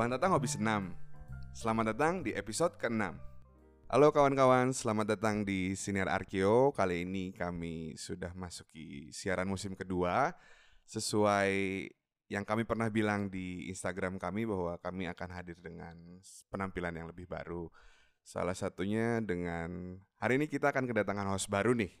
Bang Tatang Hobi Senam. Selamat datang di episode ke-6 Halo kawan-kawan, selamat datang di Siniar Arkeo. Kali ini kami sudah masuki siaran musim kedua Sesuai yang kami pernah bilang di Instagram kami bahwa kami akan hadir dengan penampilan yang lebih baru. Salah satunya dengan hari ini kita akan kedatangan host baru nih.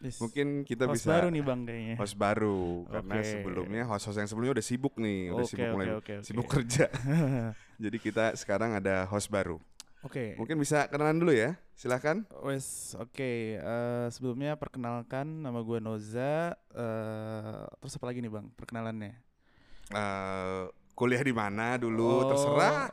Mungkin kita host bisa baru nih bang kayaknya. host baru karena Oke. sebelumnya host-host yang sebelumnya udah sibuk nih, udah sibuk oke, mulai oke, oke. sibuk kerja. Jadi kita sekarang ada host baru. Oke. Mungkin bisa kenalan dulu ya, silahkan. Wes, oke. Eh, sebelumnya perkenalkan nama gue Noza. eh terus apa lagi nih bang perkenalannya? Eh, kuliah di mana dulu, Oh. terserah.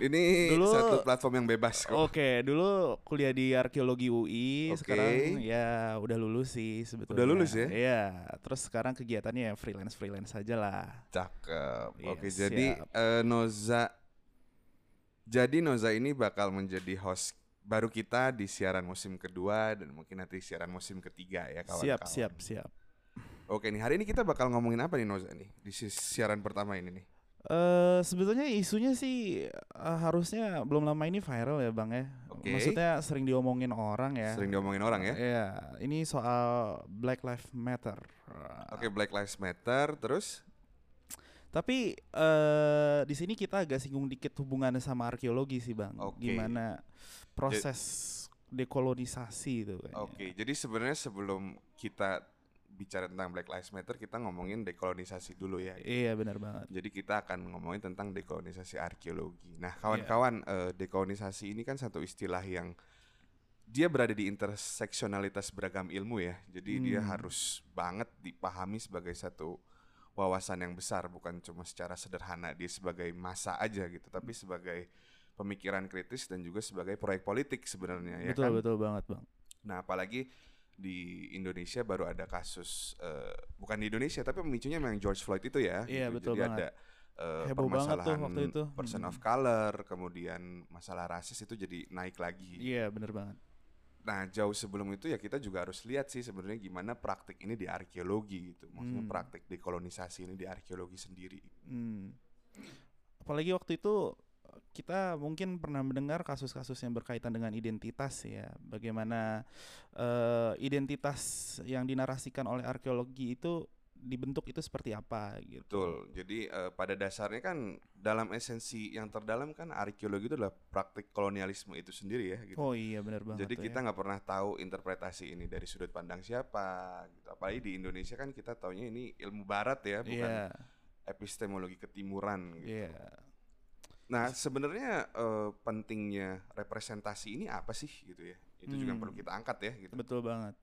Ini Dulu- satu platform yang bebas kok. Oke, dulu kuliah di arkeologi UI. Oke. Sekarang ya udah lulus sih sebetulnya. Udah lulus ya? Iya. Terus sekarang kegiatannya ya freelance freelance aja lah. Cakep. Iya, Oke, jadi siap. eh, Noza jadi Noza ini bakal menjadi host baru kita di siaran musim kedua dan mungkin nanti siaran musim ketiga ya kawan-kawan. Siap, siap, siap. Oke nih, hari ini kita bakal ngomongin apa nih Noza nih di si- siaran pertama ini nih? Eh sebetulnya isunya sih eh, harusnya belum lama ini viral ya bang ya. Oke. Maksudnya sering diomongin orang ya. Sering diomongin orang ya. Iya, ini soal Black Lives Matter. Oke, Black Lives Matter terus Tapi eh di sini kita agak singgung dikit hubungannya sama arkeologi sih bang. Oke. Gimana proses dekolonisasi itu. Oke, jadi sebenarnya sebelum kita bicara tentang Black Lives Matter, kita ngomongin dekolonisasi dulu ya. Iya benar banget. Jadi kita akan ngomongin tentang dekolonisasi arkeologi. Nah, Iya. kawan-kawan, eh, dekolonisasi ini kan satu istilah yang dia berada di interseksionalitas beragam ilmu ya. Jadi dia Hmm. harus banget dipahami sebagai satu wawasan yang besar, bukan cuma secara sederhana dia sebagai masa aja gitu, tapi sebagai pemikiran kritis dan juga sebagai proyek politik sebenarnya ya betul kan. betul banget bang. Nah, apalagi di Indonesia baru ada kasus eh, bukan di Indonesia tapi pemicunya memang George Floyd itu ya. Iya, gitu. betul Jadi banget. ada eh, Heboh banget tuh permasalahan waktu itu. person Mm. of color, kemudian masalah rasis itu jadi naik lagi. Iya benar banget. Nah, jauh sebelum itu ya kita juga harus lihat sih sebenarnya gimana praktik ini di arkeologi gitu. Maksudnya Hmm. praktik dekolonisasi ini di arkeologi sendiri. Hmm. Apalagi waktu itu kita mungkin pernah mendengar kasus-kasus yang berkaitan dengan identitas ya. Bagaimana eh, identitas yang dinarasikan oleh arkeologi itu dibentuk itu seperti apa gitu. Betul. Jadi eh, pada dasarnya kan dalam esensi yang terdalam kan arkeologi itu adalah praktik kolonialisme itu sendiri ya gitu. Oh iya benar banget. Jadi kita ya. nggak pernah tahu interpretasi ini dari sudut pandang siapa. Gitu. Apalagi di Indonesia kan kita taunya ini ilmu Barat ya, bukan Iya, epistemologi ketimuran. Gitu. iya. Nah sebenarnya eh, pentingnya representasi ini apa sih gitu ya? Itu juga yang Hmm. perlu kita angkat ya. Gitu. Betul banget.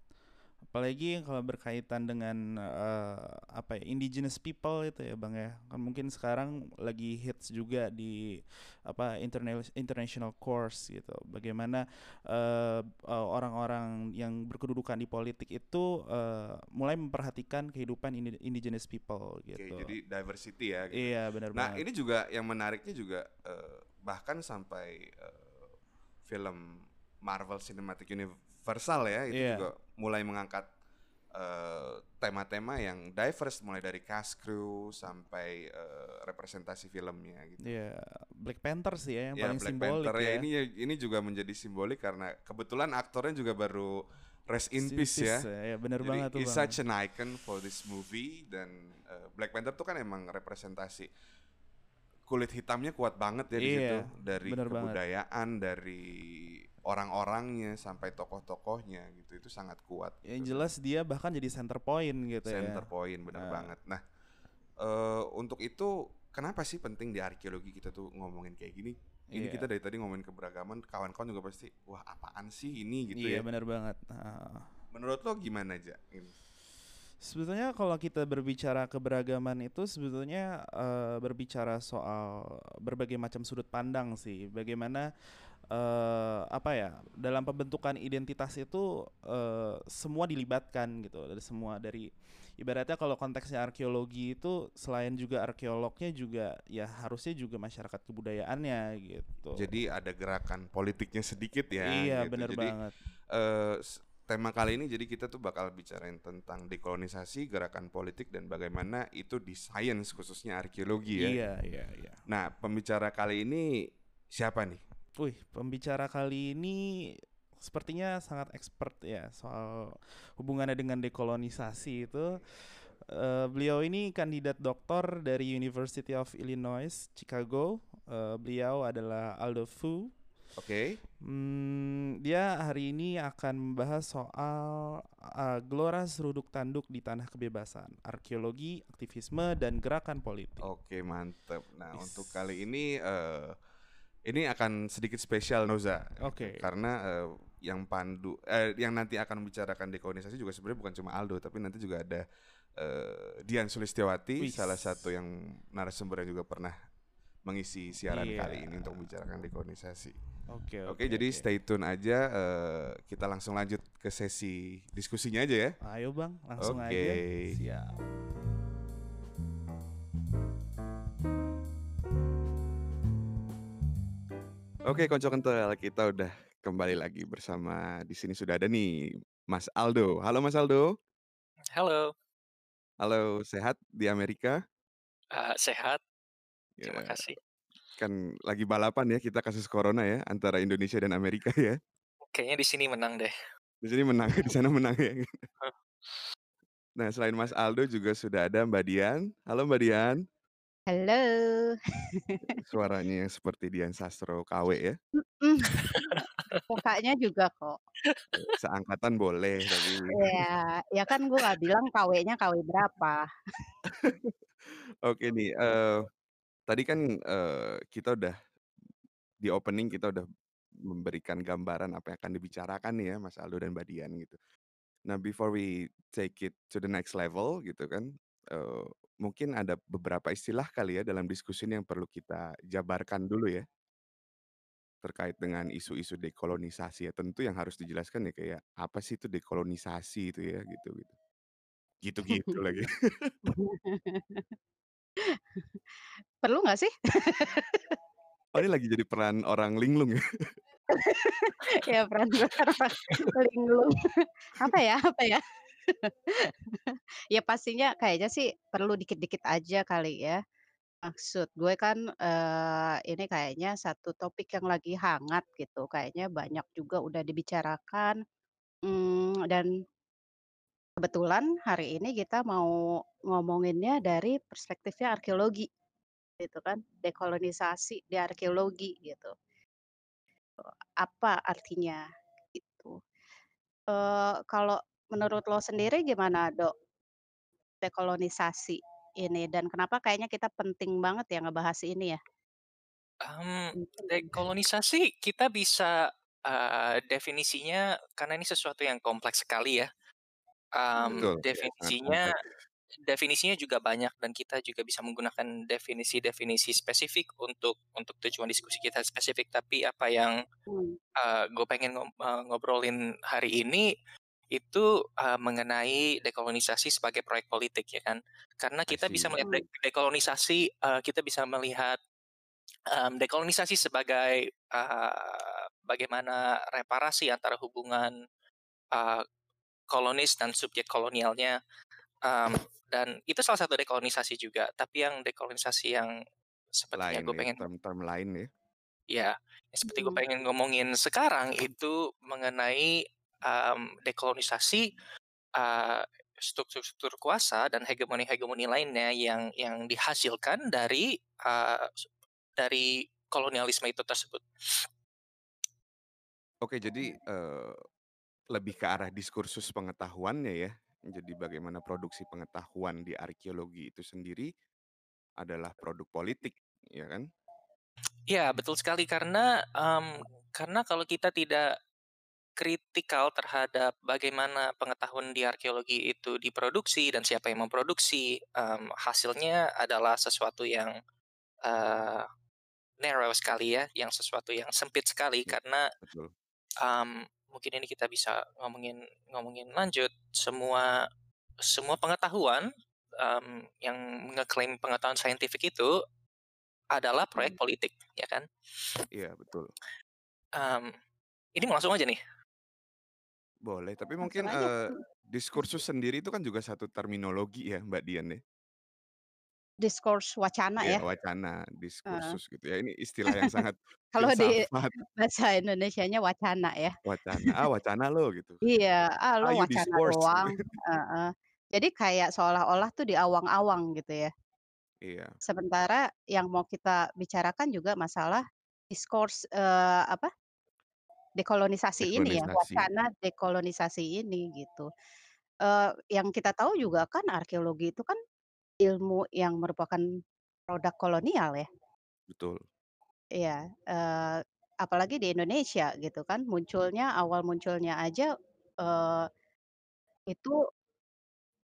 Apalagi kalau berkaitan dengan eh, apa ya indigenous people itu ya bang ya kan mungkin sekarang lagi hits juga di apa interna- international course gitu. Bagaimana eh, eh, orang-orang yang berkedudukan di politik itu eh, mulai memperhatikan kehidupan indi- indigenous people Oke, gitu. jadi diversity ya. Gitu. iya benar Nah banget. ini juga yang menariknya juga eh, bahkan sampai eh, film Marvel Cinematic Universal ya itu Iya. juga mulai mengangkat eh, tema-tema yang diverse mulai dari cast crew sampai eh, representasi filmnya gitu. Iya, Black Panther sih ya yang Ya paling Black simbolik Panther ya. ya ini ini juga menjadi simbolik karena kebetulan aktornya juga baru rest in Si- peace ya. Ya benar Jadi banget tuh he's such an icon for this movie dan uh, Black Panther tuh kan emang representasi kulit hitamnya kuat banget ya di Iya, situ dari bener banget. kebudayaan dari orang-orangnya sampai tokoh-tokohnya gitu itu sangat kuat. Yang gitu. jelas dia bahkan jadi center point gitu center ya. point benar Ah. banget. Nah, eh untuk itu kenapa sih penting di arkeologi kita tuh ngomongin kayak gini? Ini Iya. kita dari tadi ngomongin keberagaman, kawan-kawan juga pasti wah apaan sih ini gitu iya ya. benar banget. Nah, Menurut lo gimana aja ini? sebetulnya kalau kita berbicara keberagaman itu sebetulnya eh, berbicara soal berbagai macam sudut pandang sih. Bagaimana eh, apa ya dalam pembentukan identitas itu eh, semua dilibatkan gitu dari semua dari ibaratnya kalau konteksnya arkeologi itu selain juga arkeolognya juga ya harusnya juga masyarakat kebudayaannya gitu. Jadi ada gerakan politiknya sedikit ya. iya gitu. benar Jadi banget. s- tema kali ini jadi kita tuh bakal bicarain tentang dekolonisasi, gerakan politik dan bagaimana itu di sains khususnya arkeologi ya. Iya, iya, iya. Nah, pembicara kali ini siapa nih? Wih, pembicara kali ini sepertinya sangat expert ya soal hubungannya dengan dekolonisasi itu. Uh, beliau ini kandidat doktor dari University of Illinois Chicago. Uh, beliau adalah Aldo Fu. Oke. Okay. Hmm, dia hari ini akan membahas soal uh, gelora seruduk tanduk di tanah kebebasan, arkeologi, aktivisme dan gerakan politik. Oke, okay, mantep. Nah, yes. untuk kali ini uh, ini akan sedikit spesial Noza. Oke. Okay. Karena uh, yang pandu eh, yang nanti akan membicarakan dekolonisasi juga sebenarnya bukan cuma Aldo, tapi nanti juga ada uh, Dian Sulistiawati, salah satu yang narasumber yang juga pernah mengisi siaran yeah. kali ini untuk membicarakan dekolonisasi. Oke, okay, oke. Okay, jadi okay. stay tune aja. Uh, kita langsung lanjut ke sesi diskusinya aja ya. Ayo bang, langsung okay. aja. Siap. Oke, okay, konco kental, kita udah kembali lagi bersama di sini sudah ada nih Mas Aldo. Halo Mas Aldo. Halo. Halo, sehat di Amerika? Uh, sehat. Yeah. Terima kasih kan lagi balapan ya kita kasus corona ya antara Indonesia dan Amerika ya. Kayaknya di sini menang deh. Di sini menang, di sana menang ya. Nah, selain Mas Aldo juga sudah ada Mbak Dian. Halo Mbak Dian. Halo. Suaranya yang seperti Dian Sastro KW ya. Mukanya juga kok. Seangkatan boleh tapi. Ya, ya kan gue gak bilang KW-nya KW berapa. Oke nih, uh, Tadi kan, uh, kita udah di opening kita udah memberikan gambaran apa yang akan dibicarakan nih ya Mas Aldo dan Mbak Dian gitu. Nah before we take it to the next level gitu kan, uh, mungkin ada beberapa istilah kali ya dalam diskusi ini yang perlu kita jabarkan dulu ya. Terkait dengan isu-isu dekolonisasi ya, tentu yang harus dijelaskan ya kayak apa sih itu dekolonisasi itu ya gitu gitu. Gitu-gitu lagi. Perlu nggak sih? Oh ini lagi jadi peran orang linglung ya? Ya peran orang linglung. Apa ya apa ya? Ya pastinya kayaknya sih perlu dikit-dikit aja kali ya. Maksud gue kan, uh, ini kayaknya satu topik yang lagi hangat gitu, kayaknya banyak juga udah dibicarakan, hmm, dan Kebetulan hari ini kita mau ngomonginnya dari perspektifnya arkeologi, gitu kan, dekolonisasi di arkeologi gitu. Apa artinya gitu. Uh, kalau menurut lo sendiri gimana, Dok? Dekolonisasi ini dan kenapa kayaknya kita penting banget ya ngebahas ini ya? Um, dekolonisasi kita bisa, uh, definisinya karena ini sesuatu yang kompleks sekali ya. Um, Betul, definisinya definisinya juga banyak dan kita juga bisa menggunakan definisi-definisi spesifik untuk untuk tujuan diskusi kita spesifik. Tapi apa yang uh, eh, gue pengen ngobrolin hari ini itu uh, mengenai dekolonisasi sebagai proyek politik ya kan? Karena kita bisa melihat dekolonisasi, uh, kita bisa melihat um, dekolonisasi sebagai uh, bagaimana reparasi antara hubungan uh, kolonis dan subjek kolonialnya um, dan itu salah satu dekolonisasi juga tapi yang dekolonisasi yang sepertinya gue ya, pengen term-term lain ya ya seperti gue hmm. pengen ngomongin sekarang itu mengenai um, dekolonisasi uh, struktur-struktur kuasa dan hegemoni-hegemoni lainnya yang yang dihasilkan dari uh, dari kolonialisme itu tersebut. Oke, jadi uh, lebih ke arah diskursus pengetahuannya ya. Jadi bagaimana produksi pengetahuan di arkeologi itu sendiri adalah produk politik, ya kan? Ya betul sekali karena um, karena kalau kita tidak kritikal terhadap bagaimana pengetahuan di arkeologi itu diproduksi dan siapa yang memproduksi, um, hasilnya adalah sesuatu yang uh, narrow sekali ya, yang sesuatu yang sempit sekali ya, karena. Um, mungkin ini kita bisa ngomongin ngomongin lanjut semua semua pengetahuan um, yang ngeklaim pengetahuan saintifik itu adalah proyek hmm. politik ya kan iya betul um, ini langsung aja nih Boleh, tapi mungkin, uh, diskursus sendiri itu kan juga satu terminologi ya, Mbak Dian ya? Discourse wacana Iya, ya? wacana, Heeh. diskursus gitu ya, ini istilah yang sangat Kalau di filsafat. bahasa Indonesianya wacana ya. Wacana, "Ah, wacana lo," gitu. Iya, "Ah, "Ah, you wacana discourse," doang." Heeh. Jadi kayak seolah-olah tuh diawang-awang gitu ya. Iya. Sementara yang mau kita bicarakan juga masalah discourse, eee, apa, dekolonisasi ini ya, wacana dekolonisasi ini gitu. Eee, yang kita tahu juga kan arkeologi itu kan ilmu yang merupakan produk kolonial ya. Betul. Iya, eee, apalagi di Indonesia gitu kan, munculnya awal munculnya aja, eee, itu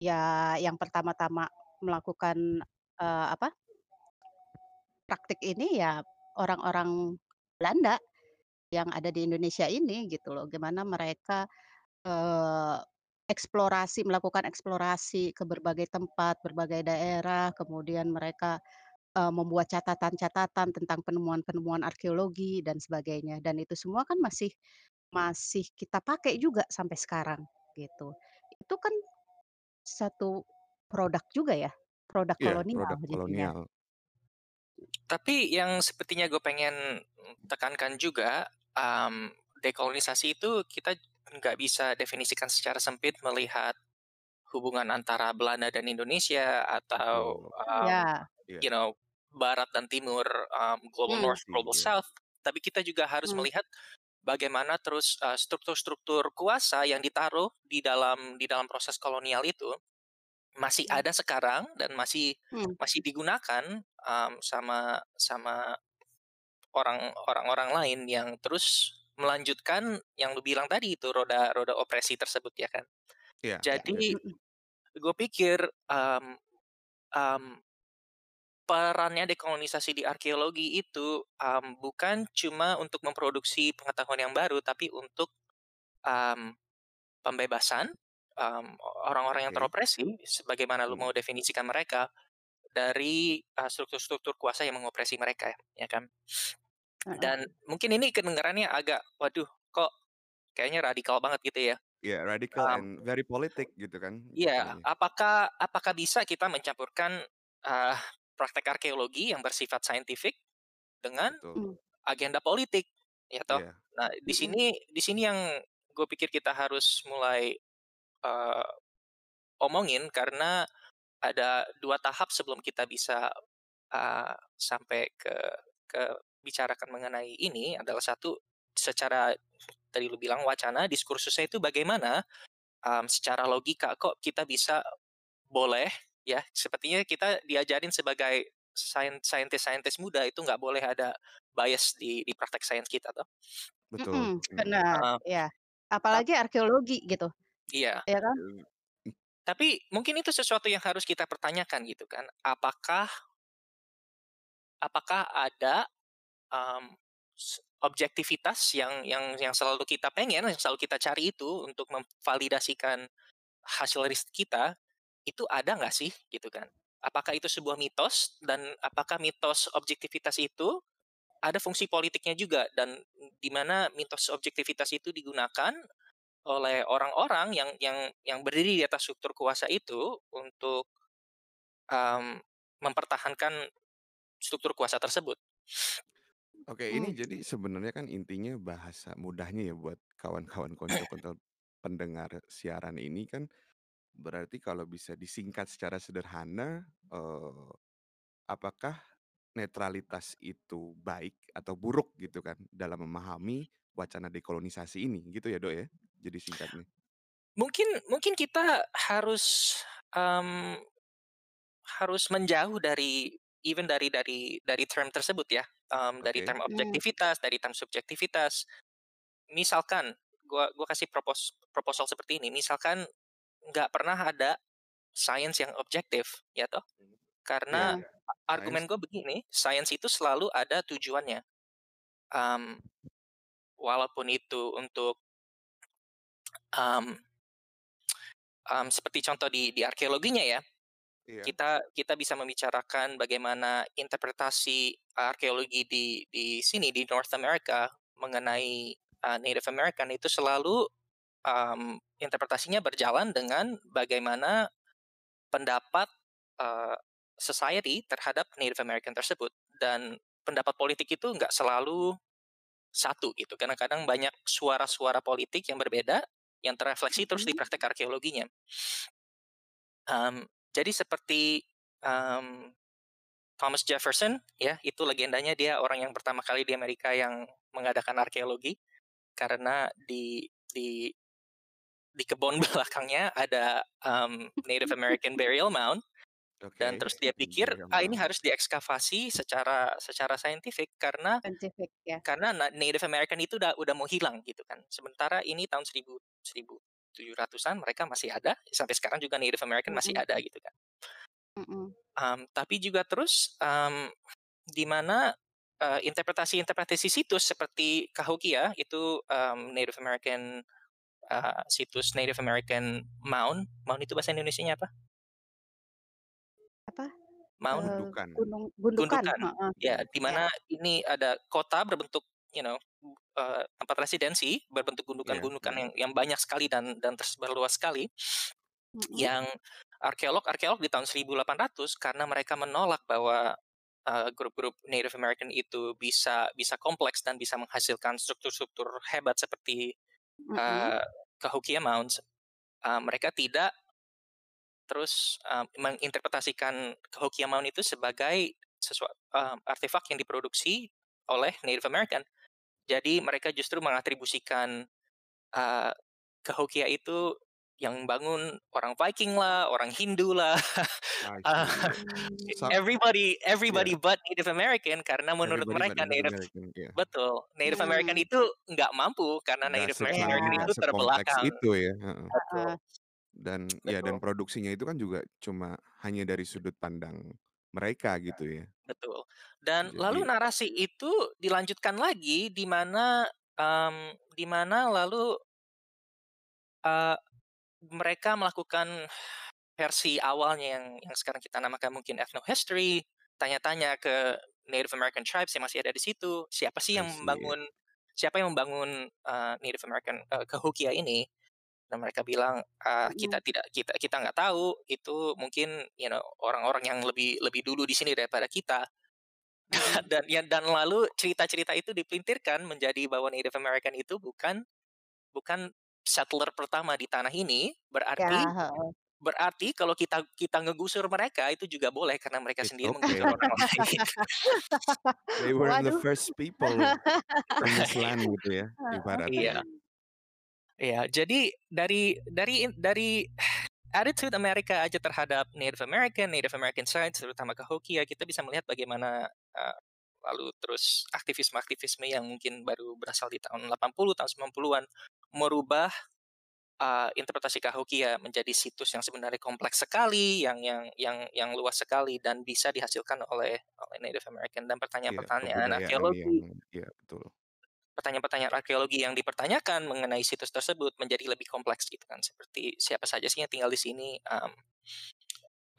ya yang pertama-tama melakukan, eee, apa praktik ini ya orang-orang Belanda yang ada di Indonesia ini gitu loh. Gimana mereka, eee, eksplorasi melakukan eksplorasi ke berbagai tempat, berbagai daerah, kemudian mereka, eee, membuat catatan-catatan tentang penemuan-penemuan arkeologi dan sebagainya, dan itu semua kan masih masih kita pakai juga sampai sekarang gitu. Itu kan satu produk juga ya, produk Iya, kolonial produk jadinya. kolonial. Tapi yang sepertinya gue pengen tekankan juga, um, dekolonisasi itu kita nggak bisa definisikan secara sempit melihat hubungan antara Belanda dan Indonesia atau, um, Ya. Iya. you know, barat dan timur, um, global Hmm. north, global Iya. south. Tapi kita juga harus Hmm. melihat bagaimana terus, eee, struktur-struktur kuasa yang ditaruh di dalam di dalam proses kolonial itu, masih Hmm. ada sekarang dan masih Hmm. masih digunakan, um, sama sama orang orang-orang lain yang terus melanjutkan yang lu bilang tadi itu, roda roda opresi tersebut ya kan. Iya, Ya. Jadi, betul. Mhm. gue pikir, um, um, perannya dekolonisasi di arkeologi itu, um, bukan cuma untuk memproduksi pengetahuan yang baru, tapi untuk, um, pembebasan, um, orang-orang yang Oke. teropresi, sebagaimana lu Hmm. mau definisikan mereka, dari, struktur-struktur kuasa yang mengopresi mereka, ya kan. Heeh. Dan mungkin ini kedengarannya agak, waduh kok kayaknya radikal banget gitu ya. Iya, radical Um, and very politic gitu kan Iya, jatuhnya. apakah apakah bisa kita mencampurkan, eee, praktek arkeologi yang bersifat saintifik dengan Betul. Mmm. agenda politik, ya toh. Iya. Nah, di sini di sini yang gue pikir kita harus mulai, eee, omongin karena ada 2 tahap sebelum kita bisa, eee, sampai ke ke bicarakan mengenai ini adalah satu, secara tadi lu bilang wacana, diskursusnya itu bagaimana, um, secara logika kok kita bisa boleh ya, sepertinya kita diajarin sebagai sain saintis-saintis muda itu nggak boleh ada bias di di praktek sains kita toh. Betul, Mhm, mhm. benar, iya. Tap Apalagi arkeologi gitu, Iya. ya kan? Tapi mungkin itu sesuatu yang harus kita pertanyakan gitu kan, apakah apakah ada, um, objektivitas yang yang yang selalu kita pengen, yang selalu kita cari itu untuk memvalidasikan hasil riset kita, itu ada nggak sih gitu kan. Apakah itu sebuah mitos dan apakah mitos objektivitas itu ada fungsi politiknya juga dan di mana mitos objektivitas itu digunakan oleh orang-orang yang yang yang berdiri di atas struktur kuasa itu untuk, um, mempertahankan struktur kuasa tersebut. Oke, ini Mmm. jadi sebenarnya kan intinya bahasa mudahnya ya buat kawan-kawan konco-konco pendengar siaran ini kan, berarti kalau bisa disingkat secara sederhana, eee, apakah netralitas itu baik atau buruk gitu kan dalam memahami wacana dekolonisasi ini gitu ya, Dok, ya? Jadi singkatnya. Mungkin mungkin kita harus, um, harus menjauh dari even dari dari dari term tersebut ya, um, dari Oke. term Mmm. objektivitas, dari term subjektivitas. Misalkan gua gua kasih propos proposal seperti ini, misalkan nggak pernah ada sains yang objektif, ya toh. Iya, Karena a argumen gue begini, sains itu selalu ada tujuannya. Um, walaupun itu untuk um, um, seperti contoh di di arkeologinya ya, Iya. kita kita bisa membicarakan bagaimana interpretasi arkeologi di di sini, di North America mengenai, eee, Native American itu selalu, um, interpretasinya berjalan dengan bagaimana pendapat uh, society terhadap Native American tersebut dan pendapat politik itu nggak selalu satu gitu. Kadang-kadang banyak suara-suara politik yang berbeda yang terefleksi terus di mm-hmm. praktek arkeologinya. Um, jadi seperti um, Thomas Jefferson, ya itu legendanya dia orang yang pertama kali di Amerika yang mengadakan arkeologi karena di di di kebun belakangnya ada um, Native American burial mound okay. dan terus dia pikir ah ini harus diekskavasi secara secara saintifik karena Scientific, ya. karena Native American itu udah udah mau hilang gitu kan sementara ini tahun 1000 1700-an mereka masih ada sampai sekarang juga Native American mm -hmm. masih ada gitu kan mm -hmm. um, tapi juga terus um, di mana uh, interpretasi-interpretasi situs seperti Cahokia itu um, Native American uh, situs Native American Mound. Mound itu bahasa Indonesia-nya apa? Apa? Mound uh, gundukan. Gunung, gundukan. gundukan. Uh. Ya, di mana yeah. ini ada kota berbentuk you know uh, tempat residensi berbentuk gundukan-gundukan yeah. yang yang banyak sekali dan dan tersebar luas sekali. -hmm. Yang arkeolog-arkeolog di tahun 1800 karena mereka menolak bahwa uh, grup-grup Native American itu bisa bisa kompleks dan bisa menghasilkan struktur-struktur hebat seperti uh, Cahokia Mounds, uh, mereka tidak terus uh, menginterpretasikan Cahokia Mound itu sebagai sesuatu uh, artefak yang diproduksi oleh Native American. Jadi mereka justru mengatribusikan uh, Cahokia itu yang bangun orang Viking lah, orang Hindu lah, uh, everybody everybody yeah. but Native American karena menurut everybody mereka Native, American, yeah. betul Native hmm. American itu nggak mampu karena Native American itu terbelakang. itu ya. Betul. Dan betul. ya dan produksinya itu kan juga cuma hanya dari sudut pandang mereka gitu ya. Betul. Dan Jadi, lalu narasi itu dilanjutkan lagi di mana um, di mana lalu uh, mereka melakukan versi awalnya yang yang sekarang kita namakan mungkin ethnohistory, tanya-tanya ke Native American tribes yang masih ada di situ, siapa sih yang membangun siapa yang membangun uh, Native American uh, Cahokia ini? Dan mereka bilang uh, kita tidak kita kita nggak tahu itu mungkin you know orang-orang yang lebih lebih dulu di sini daripada kita. dan ya dan lalu cerita-cerita itu dipelintirkan menjadi bahwa Native American itu bukan bukan settler pertama di tanah ini berarti ya, berarti kalau kita kita ngegusur mereka itu juga boleh karena mereka It's sendiri okay. menggusur orang lain. They were Waduh. the first people on this land gitu ya ibaratnya. Iya. Iya, jadi dari dari dari attitude Amerika aja terhadap Native American, Native American sites terutama Cahokia kita bisa melihat bagaimana uh, lalu terus aktivisme-aktivisme yang mungkin baru berasal di tahun 80 tahun 90-an merubah uh, interpretasi Cahokia menjadi situs yang sebenarnya kompleks sekali, yang yang yang yang luas sekali dan bisa dihasilkan oleh oleh Native American dan pertanyaan-pertanyaan ya, arkeologi. Iya, betul. Pertanyaan-pertanyaan arkeologi yang dipertanyakan mengenai situs tersebut menjadi lebih kompleks gitu kan. Seperti siapa saja sih yang tinggal di sini, um,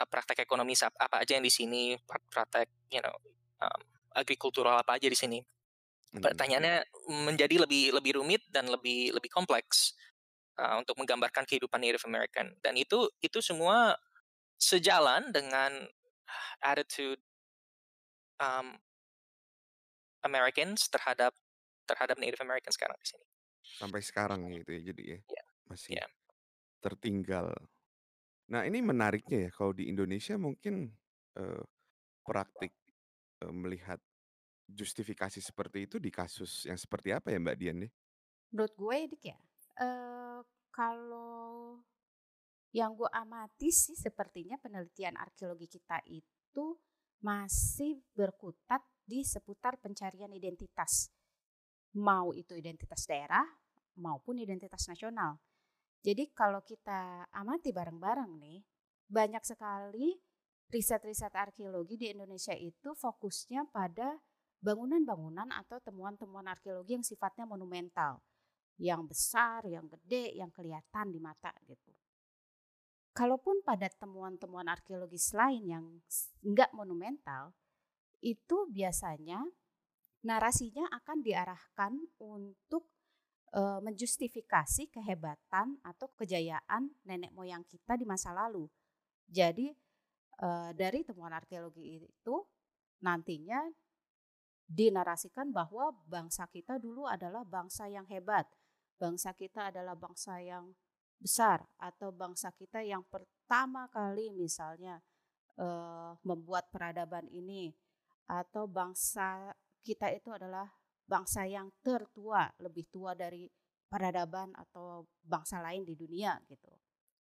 praktek ekonomi apa aja yang di sini, praktek you know um, agrikultural apa aja di sini. Pertanyaannya menjadi lebih lebih rumit dan lebih lebih kompleks uh, untuk menggambarkan kehidupan Native American dan itu itu semua sejalan dengan attitude um, Americans terhadap terhadap Native American sekarang di sini. Sampai sekarang gitu ya jadi ya yeah. masih yeah. tertinggal. Nah ini menariknya ya kalau di Indonesia mungkin uh, praktik uh, melihat justifikasi seperti itu di kasus yang seperti apa ya Mbak Dian nih? Menurut gue Dik ya, uh, kalau yang gue amati sih sepertinya penelitian arkeologi kita itu masih berkutat di seputar pencarian identitas. Mau itu identitas daerah maupun identitas nasional. Jadi kalau kita amati bareng-bareng nih, banyak sekali riset-riset arkeologi di Indonesia itu fokusnya pada bangunan-bangunan atau temuan-temuan arkeologi yang sifatnya monumental yang besar, yang gede, yang kelihatan di mata gitu. Kalaupun pada temuan-temuan arkeologis lain yang enggak monumental, itu biasanya narasinya akan diarahkan untuk uh, menjustifikasi kehebatan atau kejayaan nenek moyang kita di masa lalu. Jadi uh, dari temuan arkeologi itu nantinya dinarasikan bahwa bangsa kita dulu adalah bangsa yang hebat, bangsa kita adalah bangsa yang besar atau bangsa kita yang pertama kali misalnya uh, membuat peradaban ini atau bangsa kita itu adalah bangsa yang tertua, lebih tua dari peradaban atau bangsa lain di dunia gitu.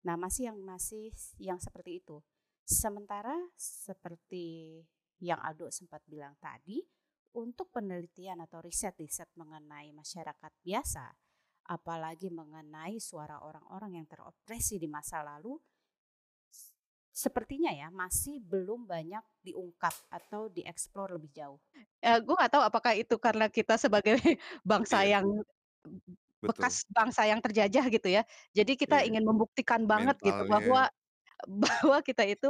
Nah, masih yang masih yang seperti itu. Sementara seperti yang Aldo sempat bilang tadi, untuk penelitian atau riset-riset mengenai masyarakat biasa, apalagi mengenai suara orang-orang yang teropresi di masa lalu, sepertinya ya masih belum banyak diungkap atau dieksplor lebih jauh. Ya, gue gak tahu apakah itu karena kita sebagai bangsa iya. yang bekas bangsa yang terjajah gitu ya. Jadi kita iya. ingin membuktikan banget gitu bahwa bahwa kita itu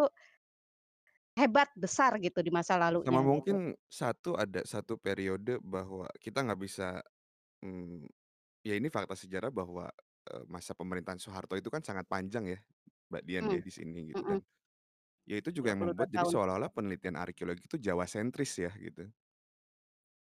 hebat besar gitu di masa lalu. Sama gitu. mungkin satu ada satu periode bahwa kita nggak bisa, hmm, ya ini fakta sejarah bahwa masa pemerintahan Soeharto itu kan sangat panjang ya, Mbak Dian hmm. ya di sini gitu kan. Ya itu juga yang membuat jadi seolah-olah penelitian arkeologi itu Jawa sentris ya gitu.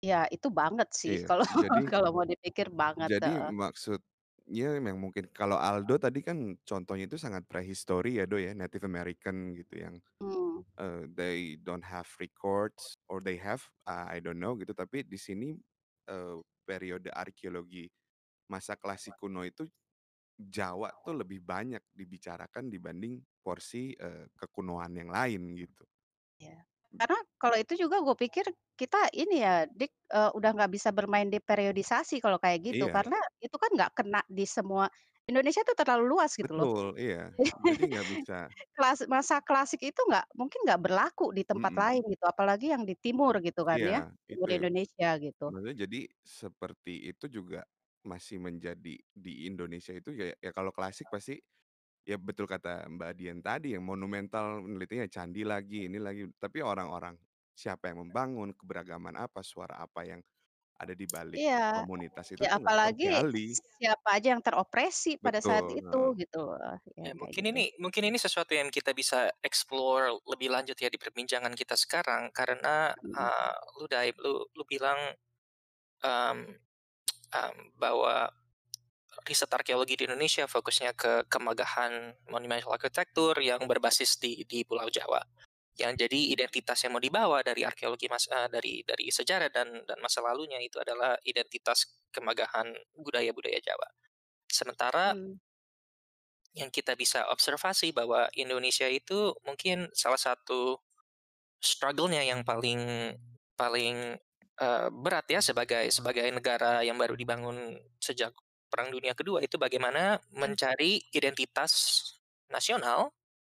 Ya itu banget sih Iya, kalau jadi kalau mau dipikir banget, jadi maksudnya yang mungkin kalau Aldo tadi kan contohnya itu sangat prehistory ya, Do, ya, Native American gitu yang, Hmm. uh, they don't have records or they have, uh, I don't know gitu, tapi di sini, uh, periode arkeologi masa klasik kuno itu Jawa tuh lebih banyak dibicarakan dibanding porsi, uh, kekunoan yang lain gitu. Ya. Karena kalau itu juga gue pikir kita ini ya Dik, uh, udah nggak bisa bermain di periodisasi kalau kayak gitu, Iya. karena itu kan nggak kena di semua Indonesia tuh terlalu luas gitu loh. Betul, iya. Jadi nggak bisa Kelas masa klasik itu nggak mungkin nggak berlaku di tempat -mm. lain gitu, apalagi yang di timur gitu kan ya, Iya, timur itu. Indonesia gitu. Maksudnya jadi seperti itu juga masih menjadi di Indonesia itu ya ya kalau klasik pasti ya betul kata Mbak Dian tadi yang monumental menelitinya candi lagi, ini lagi, tapi orang-orang siapa yang membangun, keberagaman apa, suara apa yang ada di balik Iya, komunitas itu ya tuh apalagi siapa aja yang teropresi pada saat itu heeh. gitu Ya, Ya mungkin gitu. ini mungkin ini sesuatu yang kita bisa explore lebih lanjut ya di perbincangan kita sekarang karena, hmm. uh, lu Daib, lu lu bilang, um, um, bahwa riset arkeologi di Indonesia fokusnya ke kemegahan monumental arsitektur yang berbasis di di Pulau Jawa. Yang jadi identitas yang mau dibawa dari arkeologi mas uh, dari dari sejarah dan dan masa lalunya itu adalah identitas kemegahan budaya-budaya Jawa. Sementara hmm. yang kita bisa observasi bahwa Indonesia itu mungkin salah satu struggle-nya yang paling paling uh, berat ya sebagai sebagai negara yang baru dibangun sejak Perang Dunia Kedua itu bagaimana hmm. mencari identitas nasional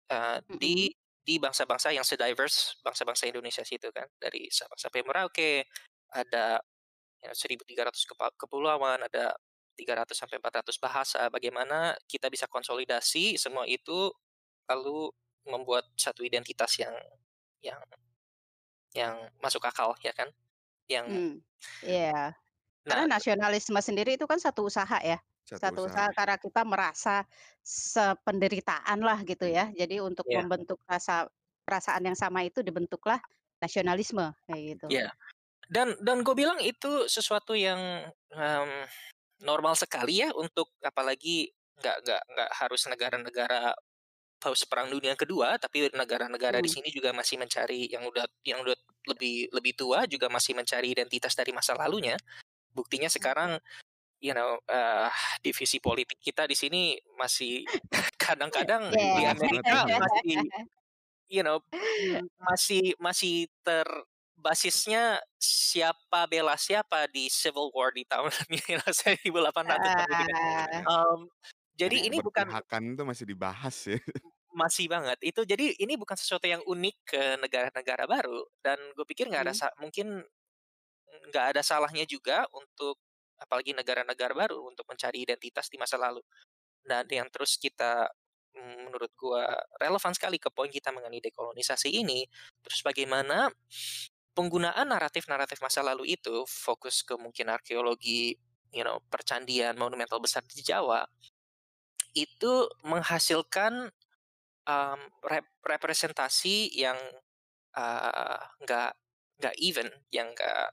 uh, di di bangsa-bangsa yang sediverse bangsa-bangsa Indonesia situ kan. Dari Sabang sampai Merauke ada ya, 1.300 kepulauan ada 300 sampai 400 bahasa. Bagaimana kita bisa konsolidasi semua itu lalu membuat satu identitas yang yang yang masuk akal ya kan yang hmm, yeah. Karena nah nasionalisme sendiri itu kan satu usaha ya. Satu, satu usaha. usaha karena kita merasa sependeritaan lah gitu ya. Jadi untuk yeah. membentuk rasa perasaan yang sama itu dibentuklah nasionalisme kayak gitu. Iya. Yeah. Dan dan gue bilang itu sesuatu yang um, normal sekali ya untuk apalagi nggak nggak nggak harus negara-negara post perang dunia kedua tapi negara-negara hmm. di sini juga masih mencari yang udah yang udah lebih lebih tua juga masih mencari identitas dari masa lalunya. Buktinya sekarang you know uh, divisi politik kita di sini masih kadang-kadang yeah. di Amerika masih you know masih masih ter basisnya siapa bela siapa di Civil War di tahun 1800 um, jadi ini bukan hakan itu masih dibahas ya masih banget itu jadi ini bukan sesuatu yang unik ke negara-negara baru dan gue pikir nggak ada hmm. mungkin nggak ada salahnya juga untuk apalagi negara-negara baru untuk mencari identitas di masa lalu. Dan yang terus kita mm, menurut gua relevan sekali ke poin kita mengenai dekolonisasi ini, terus bagaimana penggunaan naratif-naratif masa lalu itu fokus ke mungkin arkeologi you know percandian monumental besar di Jawa itu menghasilkan um, rep representasi yang nggak uh, nggak even, yang nggak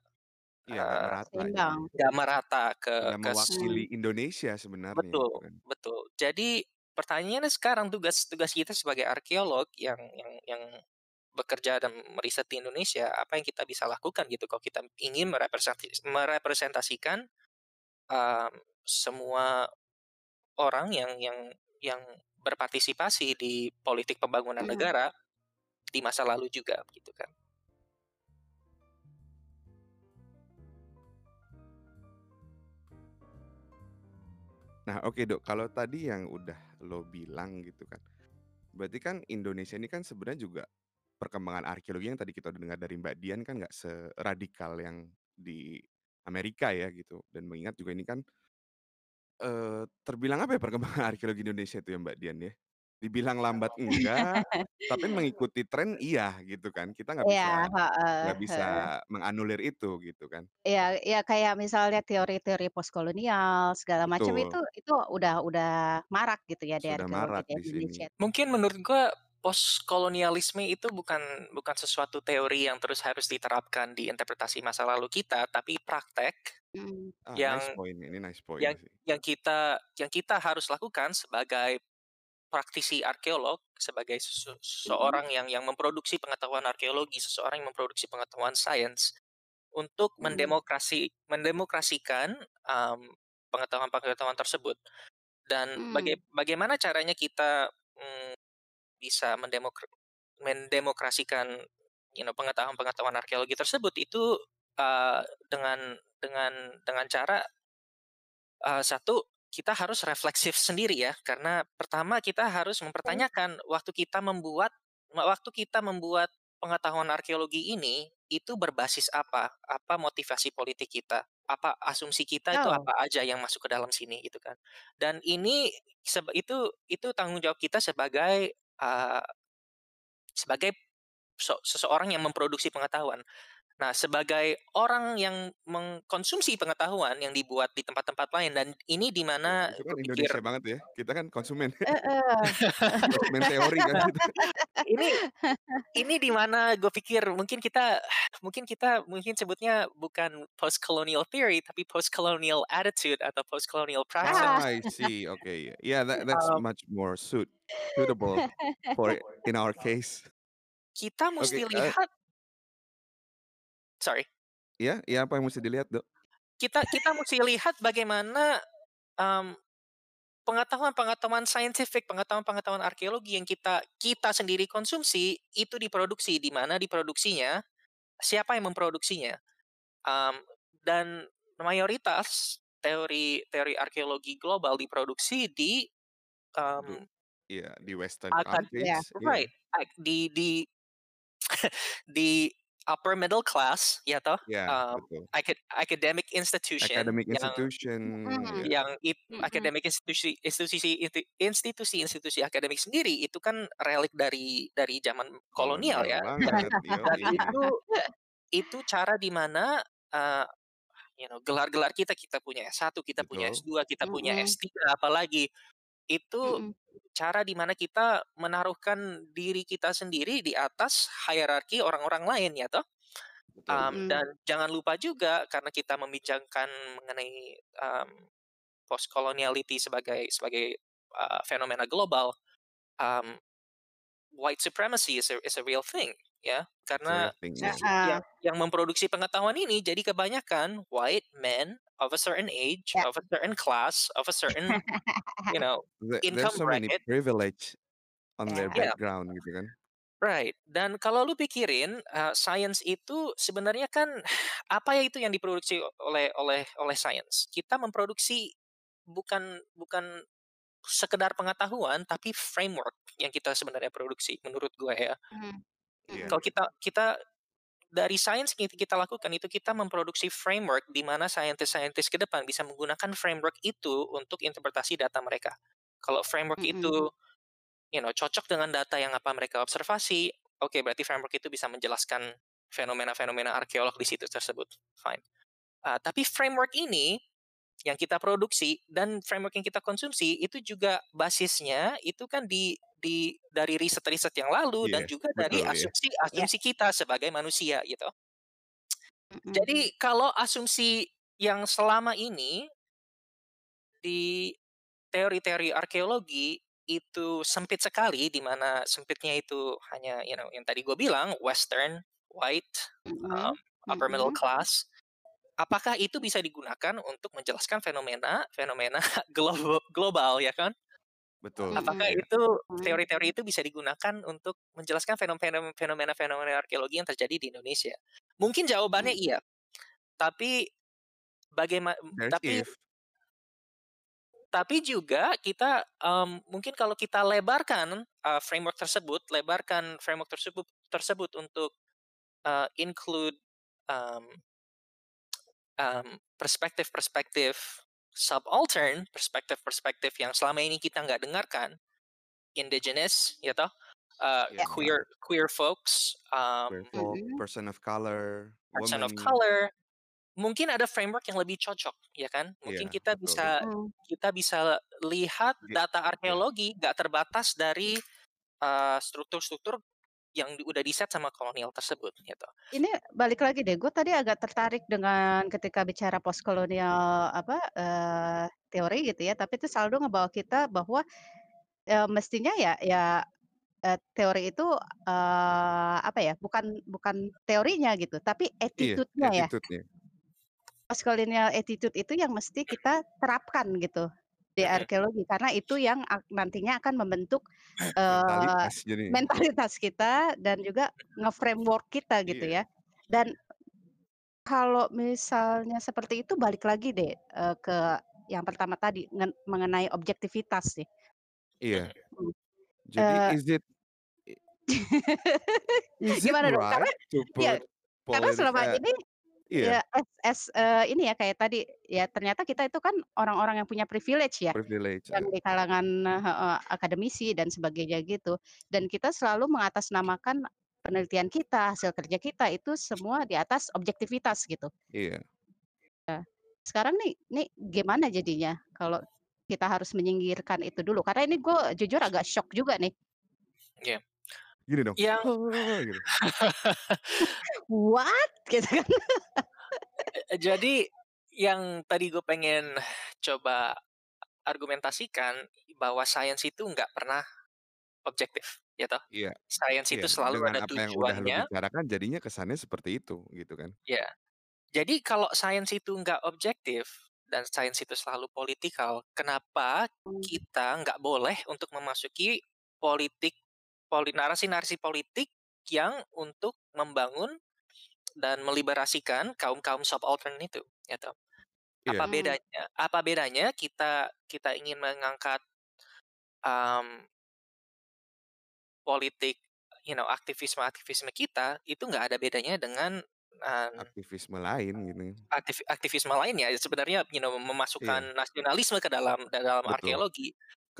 Iya, nggak merata ya. Nggak merata ke Nggak mewakili Indonesia sebenarnya gitu Betul, kan. betul. Jadi pertanyaannya sekarang tugas tugas kita sebagai arkeolog yang yang yang bekerja dan meriset di Indonesia, apa yang kita bisa lakukan gitu kalau kita ingin merepresentasikan um, semua orang yang yang yang berpartisipasi di politik pembangunan hmm. negara di masa lalu juga gitu kan. Nah, oke Dok, kalau tadi yang udah lo bilang gitu kan. Berarti kan Indonesia ini kan sebenarnya juga perkembangan arkeologi yang tadi kita udah dengar dari Mbak Dian kan nggak seradikal yang di Amerika ya gitu. Dan mengingat juga ini kan eh terbilang apa ya perkembangan arkeologi Indonesia itu ya Mbak Dian ya? Dibilang lambat enggak, tapi mengikuti tren iya gitu kan. Kita nggak bisa Iya, nggak bisa menganulir itu gitu kan. Iya iya kayak misalnya teori-teori postkolonial segala macam itu Betul. itu udah udah marak gitu ya di Sudah arkeologi marak di di sini. Indonesia. Mungkin menurut gua postkolonialisme itu bukan bukan sesuatu teori yang terus harus diterapkan di interpretasi masa lalu kita, tapi praktek Mhm. Ah, yang nice point, ini nice point yang sih. yang kita yang kita harus lakukan sebagai praktisi arkeolog, sebagai Mhm. seseorang yang yang memproduksi pengetahuan arkeologi, seseorang yang memproduksi pengetahuan sains untuk Mhm. mendemokrasi mendemokrasikan, um, pengetahuan-pengetahuan tersebut. Dan baga Mmm. bagaimana caranya kita, mmm, bisa mendemokra mendemokrasikan, you know, pengetahuan-pengetahuan arkeologi tersebut itu, uh, dengan dengan dengan cara uh, satu, kita harus refleksif sendiri ya, karena pertama kita harus mempertanyakan waktu kita membuat waktu kita membuat pengetahuan arkeologi ini, itu berbasis apa? Apa motivasi politik kita? Apa asumsi kita itu Oh. apa aja yang masuk ke dalam sini gitu kan. Dan ini itu itu tanggung jawab kita sebagai, sebagai seseorang yang memproduksi pengetahuan. Nah, sebagai orang yang mengkonsumsi pengetahuan yang dibuat di tempat-tempat lain dan ini di mana itu kan Indonesia pikir banget ya, kita kan konsumen. Konsumen teori kan kita. Ini ini di mana gue pikir mungkin kita mungkin kita mungkin sebutnya bukan post-colonial theory, tapi post-colonial attitude atau post-colonial praxis. Ah, Ah. I see, okay. Yeah, that that's Um much more suit suitable for in our case. Kita musti Oke, eee lihat Sorry. Iya iya, apa yang musti dilihat, Dok? Kita kita musti lihat bagaimana, um, pengetahuan-pengetahuan scientific, pengetahuan-pengetahuan arkeologi yang kita kita sendiri konsumsi, itu diproduksi, di mana diproduksinya, siapa yang memproduksinya. Um, dan mayoritas teori teori arkeologi global diproduksi di, um iya, di western akan Iya. countries, iya. right, like di di di upper middle class ya toh, Iya, um, betul. acad academic institution Academic yang institution, Mhm. iya. yang it Mhm. academic institusi institusi inti institusi-institusi akademik sendiri itu kan relik dari dari zaman kolonial Kolonial ya, dan banget, dan yoi. itu itu cara di mana, eee, you know, gelar-gelar kita, kita punya S1, kita punya Betul. S2, kita punya Mhm. S3, apalagi, itu Mhm. cara di mana kita menaruhkan diri kita sendiri di atas hierarki orang-orang lain ya toh. Um, Mhm. dan jangan lupa juga karena kita membincangkan mengenai, um, post-coloniality sebagai sebagai, uh, fenomena global, um, white supremacy is a is a real thing ya, karena thing. Heeh. yang yang memproduksi pengetahuan ini jadi kebanyakan white men of a certain age, Ya. of a certain class, of a certain, you know, The there's income so many bracket. privilege on their Ya. Yeah. background gitu kan. Right, dan kalau lu pikirin, eee, science itu sebenarnya kan apa ya itu yang diproduksi oleh oleh oleh science. Kita memproduksi bukan bukan sekedar pengetahuan, tapi framework yang kita sebenarnya produksi menurut gue ya. Iya. Mhm. Kalau kita kita dari sains yang kita lakukan itu kita memproduksi framework di mana saintis-saintis ke depan bisa menggunakan framework itu untuk interpretasi data mereka. Kalau framework Mhm. itu, you know, cocok dengan data yang apa mereka observasi, oke berarti framework itu bisa menjelaskan fenomena-fenomena arkeolog di situ tersebut, fine. Uh, tapi framework ini yang kita produksi dan framework yang kita konsumsi itu juga basisnya itu kan di di dari riset-riset yang lalu yeah, dan juga dari asumsi-asumsi yeah. kita sebagai manusia gitu. Mm-hmm. Jadi kalau asumsi yang selama ini di teori-teori arkeologi itu sempit sekali di mana sempitnya itu hanya you know yang tadi gue bilang western white mm-hmm. um, upper middle class apakah itu bisa digunakan untuk menjelaskan fenomena fenomena global, global ya kan? Betul. Apakah iya. itu teori-teori itu bisa digunakan untuk menjelaskan fenomena-fenomena arkeologi yang terjadi di Indonesia? Mungkin jawabannya hmm. iya. Tapi bagaimana tapi if. tapi juga kita um, mungkin kalau kita lebarkan uh, framework tersebut, lebarkan framework tersebut tersebut untuk uh, include um, perspektif-perspektif subaltern, perspektif-perspektif yang selama ini kita nggak dengarkan, indigenous, ya toh, uh, yeah. queer queer folks, um, queer folk, mm-hmm. person of color, person woman. of color, mungkin ada framework yang lebih cocok, ya kan? Mungkin yeah, kita betul. bisa kita bisa lihat data arkeologi nggak terbatas dari uh, struktur-struktur yang udah di set sama kolonial tersebut gitu. Ini balik lagi deh, gue tadi agak tertarik dengan ketika bicara postkolonial apa uh, teori gitu ya, tapi itu selalu ngebawa kita bahwa uh, mestinya ya ya uh, teori itu uh, apa ya bukan bukan teorinya gitu, tapi iya, attitude-nya iya, ya. Postkolonial attitude itu yang mesti kita terapkan gitu di arkeologi karena itu yang nantinya akan membentuk uh, mentalitas, kita dan juga nge-framework kita gitu iya. ya. Dan kalau misalnya seperti itu balik lagi deh uh, ke yang pertama tadi mengenai objektivitas sih. Iya. Hmm. Jadi uh, is it is Gimana it dong? Karena, ya, karena selama ini Iya. Ya, as, as uh, ini ya kayak tadi ya ternyata kita itu kan orang-orang yang punya privilege ya, Privilege. yang di kalangan uh, akademisi dan sebagainya gitu. Dan kita selalu mengatasnamakan penelitian kita, hasil kerja kita itu semua di atas objektivitas gitu. Iya. Nah, sekarang nih, nih gimana jadinya kalau kita harus menyingkirkan itu dulu? Karena ini gue jujur agak shock juga nih. Iya. Gini dong. Yang gitu. What? Gitu kan. Jadi yang tadi gue pengen coba argumentasikan bahwa sains itu nggak pernah objektif, ya toh? Iya. Sains itu iya. selalu Dengan ada apa tujuannya. Yang udah bicarakan jadinya kesannya seperti itu, gitu kan? Iya. Jadi kalau sains itu nggak objektif dan sains itu selalu politikal, kenapa hmm. kita nggak boleh untuk memasuki politik poli narasi-narasi politik yang untuk membangun dan meliberasikan kaum-kaum subaltern itu, gitu. Yeah. Apa bedanya? Apa bedanya kita kita ingin mengangkat um, politik, you know, aktivisme-aktivisme kita itu nggak ada bedanya dengan um, aktivisme lain gitu. Aktif, aktivisme lain ya sebenarnya, you know, memasukkan yeah. nasionalisme ke dalam dalam Betul. arkeologi.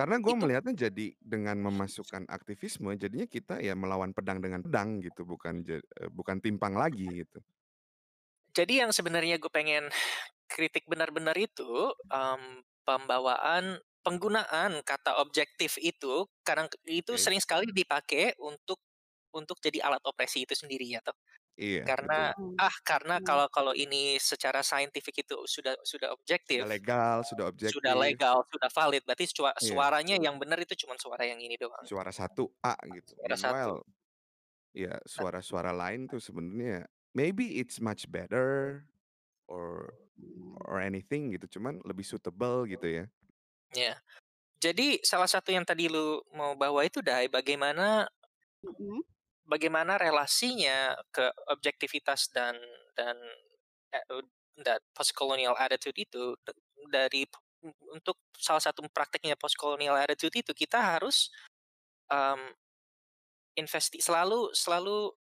Karena gue melihatnya jadi dengan memasukkan aktivisme, jadinya kita ya melawan pedang dengan pedang gitu, bukan eh, bukan timpang lagi gitu. Jadi yang sebenarnya gue pengen kritik benar-benar itu um, pembawaan penggunaan kata objektif itu karena itu okay. sering sekali dipakai untuk untuk jadi alat opresi itu sendiri ya toh. Iya. Karena betul. ah karena hmm. kalau kalau ini secara saintifik itu sudah sudah objektif. Sudah legal, sudah objektif. Sudah legal, sudah valid. Berarti suara, iya. suaranya yang benar itu cuma suara yang ini doang. Suara satu A gitu. Suara satu. ya suara-suara lain tuh sebenarnya maybe it's much better or or anything gitu, cuman lebih suitable gitu ya. Ya. Jadi salah satu yang tadi lu mau bawa itu Dai bagaimana mm -hmm bagaimana relasinya ke objektivitas dan dan eh, dan postcolonial attitude itu dari untuk salah satu prakteknya postcolonial attitude itu kita harus um, investi selalu selalu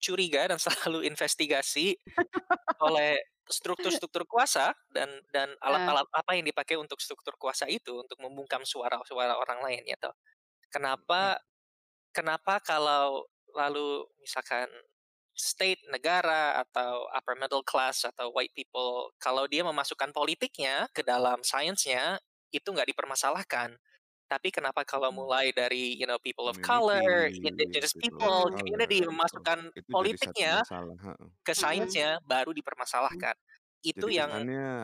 curiga dan selalu investigasi oleh struktur-struktur kuasa dan dan alat-alat apa yang dipakai untuk struktur kuasa itu untuk membungkam suara-suara orang lain ya toh. Kenapa ya. kenapa kalau lalu misalkan state, negara, atau upper middle class atau white people, kalau dia memasukkan politiknya ke dalam sainsnya, itu nggak dipermasalahkan. Tapi kenapa kalau hmm. mulai dari you know people of color, indigenous people, community memasukkan politiknya ke sainsnya baru dipermasalahkan. Itu Jadi yang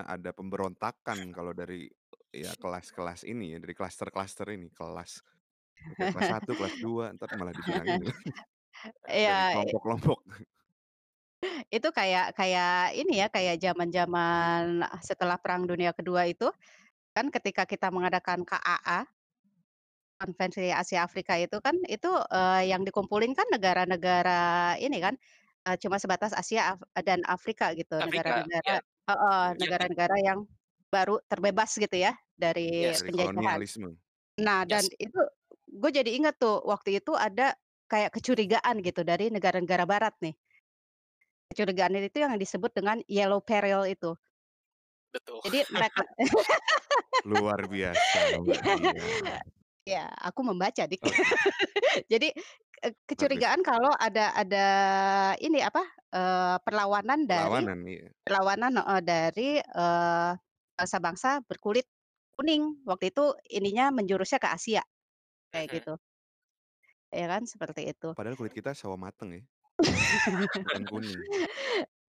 ada pemberontakan kalau dari ya kelas-kelas ini ya, dari klaster-klaster ini, kelas kelas satu, kelas dua, ntar malah dibilang ini. Iya. kelompok-kelompok. Itu kayak kayak ini ya, kayak zaman-zaman setelah Perang Dunia Kedua itu, kan ketika kita mengadakan KAA konvensi Asia Afrika itu kan itu, uh, yang dikumpulin kan negara-negara ini kan, uh, cuma sebatas Asia Af dan Afrika gitu, negara-negara uh, negara-negara yang baru terbebas gitu ya dari yes. penjajahan. Nah dan yes. itu gue jadi ingat tuh waktu itu ada kayak kecurigaan gitu dari negara-negara barat nih. Kecurigaan itu yang disebut dengan yellow peril itu. Betul. Jadi mereka luar biasa. Ya, aku membaca dik. Oh. Jadi kecurigaan kalau ada ada ini apa uh, perlawanan dari perlawanan, iya. perlawanan uh, dari uh, bangsa-bangsa berkulit kuning. Waktu itu ininya menjurusnya ke Asia kayak gitu. Ya kan seperti itu. Padahal kulit kita sawo mateng ya. Bukan kuning.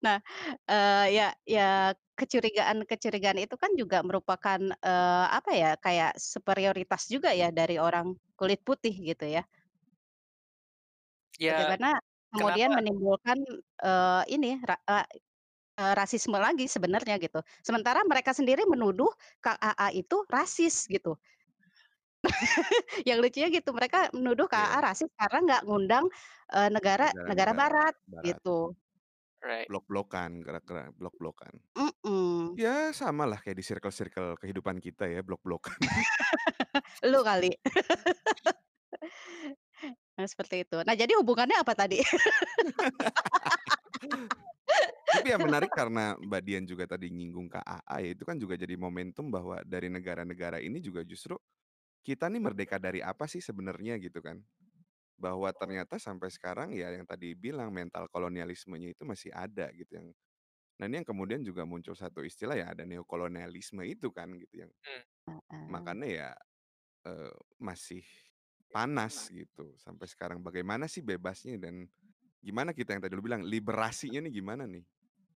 Nah, uh, ya ya kecurigaan-kecurigaan itu kan juga merupakan, uh, apa ya, kayak superioritas juga ya dari orang kulit putih gitu ya. Ya, Bagaimana kemudian kenapa menimbulkan, uh, ini, ra uh, rasisme lagi sebenarnya gitu. Sementara mereka sendiri menuduh KAA itu rasis gitu. Yang lucunya gitu, mereka menuduh KAA yeah. rasis karena nggak ngundang, uh, negara negara barat barat. gitu. Right. Blok-blokan, gerak-gerak blok-blokan. Mm-mm. Ya sama lah kayak di circle-circle kehidupan kita ya, blok-blokan. Lu kali. Nah, seperti itu. Nah, jadi hubungannya apa tadi? Tapi yang menarik karena Mbak Dian juga tadi nyinggung KAA ya, itu kan juga jadi momentum bahwa dari negara-negara ini juga justru kita nih merdeka dari apa sih sebenarnya gitu kan? Bahwa ternyata sampai sekarang ya yang tadi bilang mental kolonialismenya itu masih ada gitu yang nah ini yang kemudian juga muncul satu istilah ya ada neokolonialisme itu kan gitu yang hmm. makanya ya uh, masih panas gitu sampai sekarang. Bagaimana sih bebasnya dan gimana kita yang tadi lu bilang liberasinya nih gimana nih?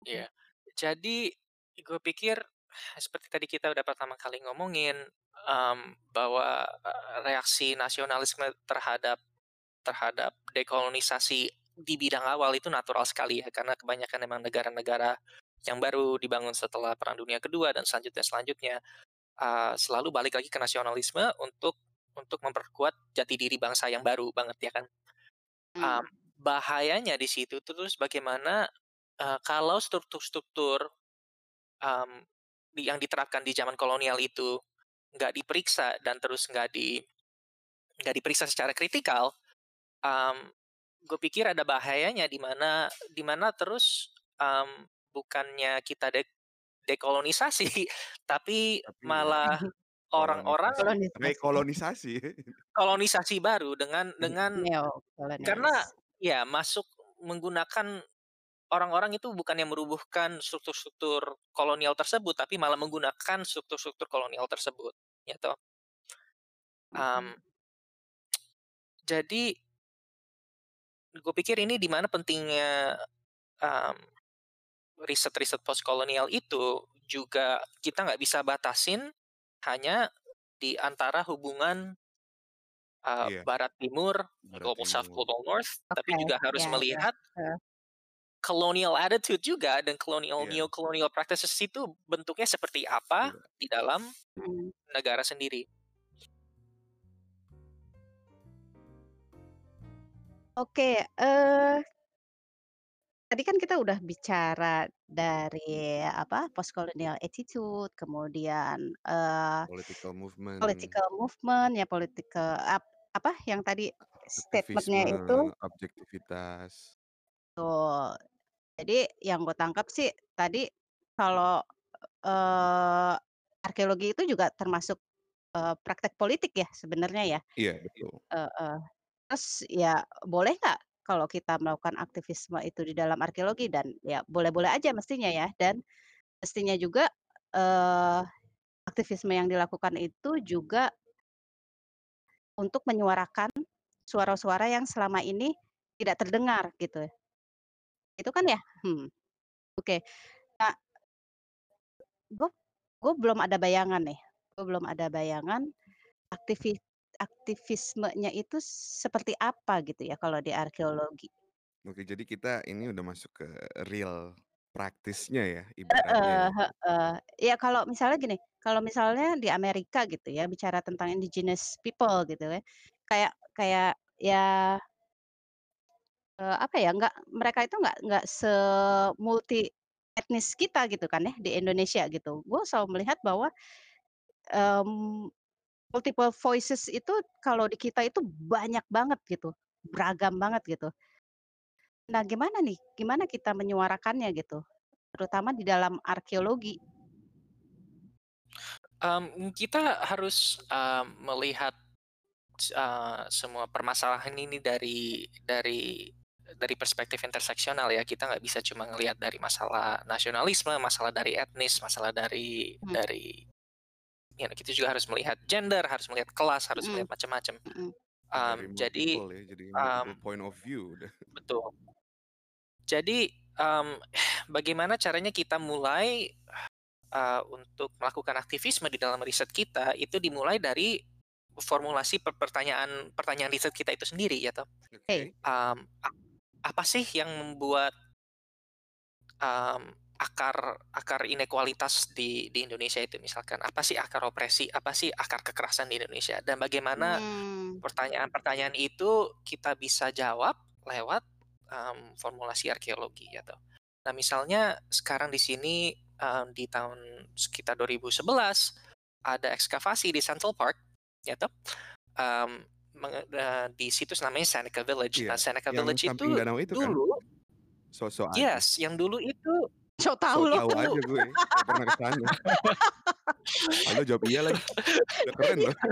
Iya, jadi gue pikir seperti tadi kita udah pertama kali ngomongin um, bahwa reaksi nasionalisme terhadap terhadap dekolonisasi di bidang awal itu natural sekali ya karena kebanyakan memang negara-negara yang baru dibangun setelah Perang Dunia Kedua dan selanjutnya selanjutnya uh, selalu balik lagi ke nasionalisme untuk untuk memperkuat jati diri bangsa yang baru banget ya kan. Um, bahayanya di situ terus bagaimana uh, kalau struktur-struktur um, yang diterapkan di zaman kolonial itu nggak diperiksa dan terus nggak di nggak diperiksa secara kritikal, um, gue pikir ada bahayanya di mana di mana terus um, bukannya kita de dekolonisasi tapi, tapi malah orang-orang rekolonisasi kolonisasi. baru dengan dengan karena ya masuk menggunakan orang-orang itu bukan yang merubuhkan struktur-struktur kolonial tersebut tapi malah menggunakan struktur-struktur kolonial tersebut ya toh um, jadi gue pikir ini di mana pentingnya um, riset-riset postkolonial itu juga kita nggak bisa batasin hanya di antara hubungan uh, yeah. Barat Timur, Barat Global Timur. South, Global North, okay. tapi juga harus yeah, melihat yeah. Colonial attitude juga dan colonial yeah. neo-colonial practices itu bentuknya seperti apa yeah. di dalam mm. negara sendiri. Oke, uh, tadi kan kita udah bicara dari apa, postcolonial attitude, kemudian, uh, Political movement. political movement, ya political ap apa yang tadi statementnya itu objektivitas. Tuh. Jadi yang gue tangkap sih tadi kalau, uh, arkeologi itu juga termasuk, uh, praktek politik ya sebenarnya ya? Iya, betul. uh. Terus ya boleh nggak kalau kita melakukan aktivisme itu di dalam arkeologi dan ya boleh-boleh aja mestinya ya dan mestinya juga, eee, aktivisme yang dilakukan itu juga untuk menyuarakan suara-suara yang selama ini tidak terdengar gitu. Itu kan ya? Hmm, oke. Nah gue gue belum ada bayangan nih, gue belum ada bayangan aktivi aktivismenya itu seperti apa gitu ya kalau di arkeologi. Oke, jadi kita ini udah masuk ke real praktisnya ya ibaratnya Heeh ya. heeh. Ya kalau misalnya gini, kalau misalnya di Amerika gitu ya bicara tentang indigenous people gitu ya, kayak kayak ya eee, apa ya, nggak mereka itu nggak nggak semulti etnis kita gitu kan ya di Indonesia gitu. Gue selalu melihat bahwa, mmm, multiple voices itu kalau di kita itu banyak banget gitu, beragam banget gitu. Nah gimana nih, gimana kita menyuarakannya gitu? Terutama di dalam arkeologi. Um, kita harus, uh, melihat, uh, semua permasalahan ini dari dari dari perspektif interseksional ya, kita nggak bisa cuma ngelihat dari masalah nasionalisme, masalah dari etnis, masalah dari Hmm. dari ya kita juga harus melihat gender, harus melihat kelas, harus Mhm. melihat macam-macam. Mhm. Um, jadi, ya, jadi um point of view betul. Jadi, um, bagaimana caranya kita mulai, uh, untuk melakukan aktivisme di dalam riset kita, itu dimulai dari formulasi per pertanyaan pertanyaan riset kita itu sendiri ya toh. Oke. Um, apa sih yang membuat um, akar akar inekualitas di di Indonesia itu misalkan, apa sih akar opresi, apa sih akar kekerasan di Indonesia, dan bagaimana Mmm. pertanyaan-pertanyaan itu kita bisa jawab lewat, um, formulasi arkeologi ya toh. Nah misalnya sekarang di sini, eee, di tahun sekitar 2011 ada ekskavasi di Central Park ya toh, um, eee, di situs namanya Seneca Village. Iya, Nah Seneca yang Village itu danau itu kan? dulu So-so aja. yes, yang dulu itu So tahu loh. tahu aja gue, nggak pernah ke sana. Ah, lo jawab iya lagi, udah keren loh.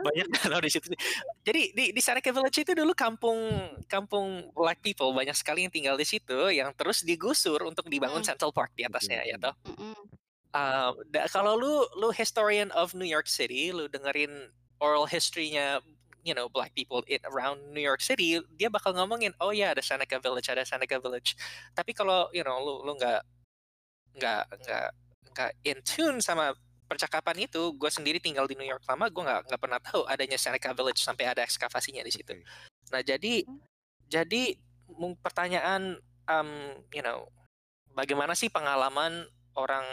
Banyak danau di situ. Jadi di di Seneca Village itu dulu kampung kampung black people, banyak sekali yang tinggal di situ, yang terus digusur untuk dibangun Mhm. Central Park di atasnya ya toh. Mhm. Da kalau lu lu historian of New York City, lu dengerin oral history-nya, you know, black people in around New York City, dia bakal ngomongin, "Oh ya ada Seneca Village ada Seneca Village." Tapi kalau, you know, lu lu nggak nggak nggak nggak in tune sama percakapan itu, gue sendiri tinggal di New York lama, gue nggak nggak pernah tahu adanya Seneca Village sampai ada ekskavasinya di situ. Nah jadi Mmm. jadi pertanyaan, um, you know, bagaimana sih pengalaman orang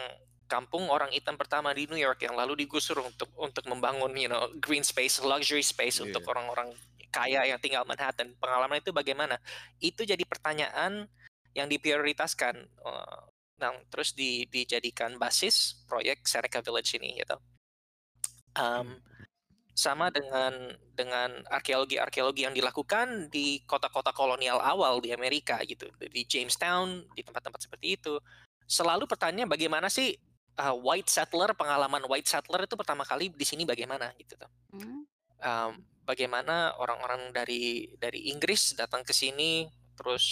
kampung, orang hitam pertama di New York yang lalu digusur untuk untuk membangun, you know, green space, luxury space untuk Iya. orang-orang kaya yang tinggal Manhattan. Pengalaman itu bagaimana? Itu jadi pertanyaan yang diprioritaskan, eee, nah terus di dijadikan basis proyek Seneca Village ini gitu. Um, sama dengan dengan arkeologi-arkeologi yang dilakukan di kota-kota kolonial awal di Amerika gitu, di Jamestown, di tempat-tempat seperti itu. Selalu pertanyaannya bagaimana sih, eee, white settler, pengalaman white settler itu pertama kali di sini bagaimana gitu tuh. Mmm. Um, bagaimana orang-orang dari dari Inggris datang ke sini, terus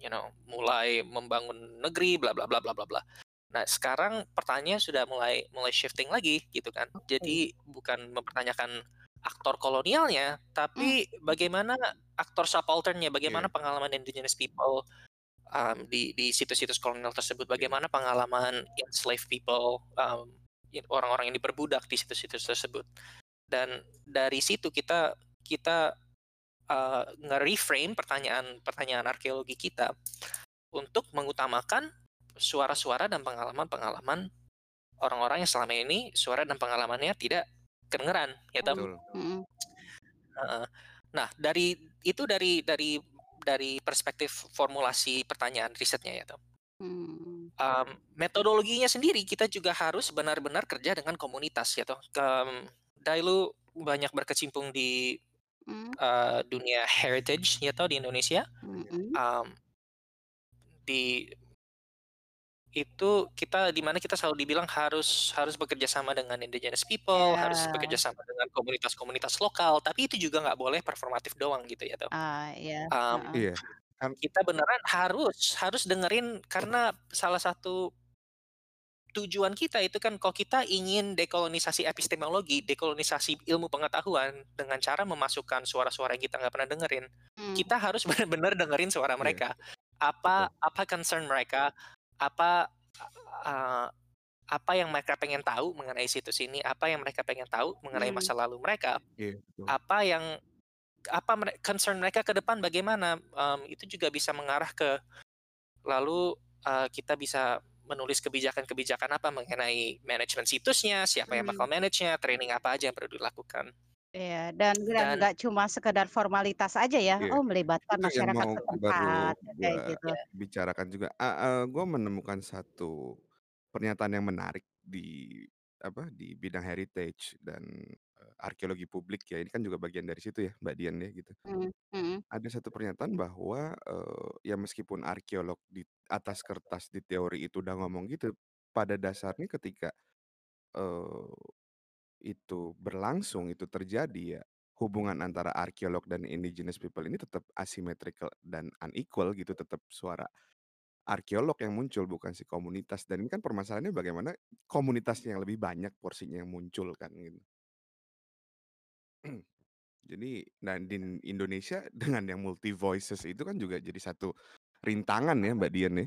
you know, mulai membangun negeri bla bla bla bla bla bla. Nah sekarang pertanyaannya sudah mulai mulai shifting lagi gitu kan. Oke. Jadi bukan mempertanyakan aktor kolonialnya, tapi bagaimana aktor subaltern-nya, bagaimana pengalaman indigenous people, um, di di situs-situs kolonial tersebut, Iya. bagaimana pengalaman enslaved people, um, orang-orang yang diperbudak di situs-situs tersebut. Dan dari situ kita kita, eee, nge-reframe pertanyaan-pertanyaan arkeologi kita untuk mengutamakan suara-suara dan pengalaman-pengalaman orang-orang yang selama ini suara dan pengalamannya tidak kedengeran, ya. Mhm. Heeh. Nah dari itu dari dari dari perspektif formulasi pertanyaan risetnya ya toh. Mmm. Um, metodologinya sendiri kita juga harus benar-benar kerja dengan komunitas ya toh. Mmm, Dai lu banyak berkecimpung di, eee, dunia heritage ya toh di Indonesia. Um, di itu kita di mana kita selalu dibilang harus harus bekerja sama dengan indigenous people, yeah. harus bekerja sama dengan komunitas-komunitas lokal, tapi itu juga nggak boleh performatif doang gitu ya, tuh. Ah, iya. Um, iya. Kita beneran harus harus dengerin karena salah satu tujuan kita itu kan kalau kita ingin dekolonisasi epistemologi, dekolonisasi ilmu pengetahuan dengan cara memasukkan suara-suara yang kita nggak pernah dengerin, hmm. kita harus benar-benar dengerin suara iya. mereka. Yeah. Apa apa concern mereka, apa uh, apa yang mereka pengen tahu mengenai situs ini, apa yang mereka pengen tahu mengenai hmm. masa lalu mereka, yeah, apa yang apa concern mereka ke depan bagaimana, um, itu juga bisa mengarah ke lalu uh, kita bisa menulis kebijakan-kebijakan apa mengenai manajemen situsnya, siapa yang bakal hmm. manage-nya, training apa aja yang perlu dilakukan. Iya, dan nggak cuma sekedar formalitas aja ya, iya. oh melibatkan Itu masyarakat setempat, kayak gitu. bicarakan juga. Uh, uh, gue menemukan satu pernyataan yang menarik di apa di bidang heritage dan uh, arkeologi publik ya. Ini kan juga bagian dari situ ya, Mbak Dian ya gitu. Hmm, hmm. Ada satu pernyataan bahwa uh, ya meskipun arkeolog di atas kertas di teori itu udah ngomong gitu, pada dasarnya ketika uh, itu berlangsung, itu terjadi ya, hubungan antara arkeolog dan indigenous people ini tetap asymmetrical dan unequal gitu, tetap suara arkeolog yang muncul bukan si komunitas dan ini kan permasalahannya bagaimana komunitasnya yang lebih banyak porsinya yang muncul kan gitu. Jadi nah di Indonesia dengan yang multi voices itu kan juga jadi satu rintangan ya Mbak Dian ya.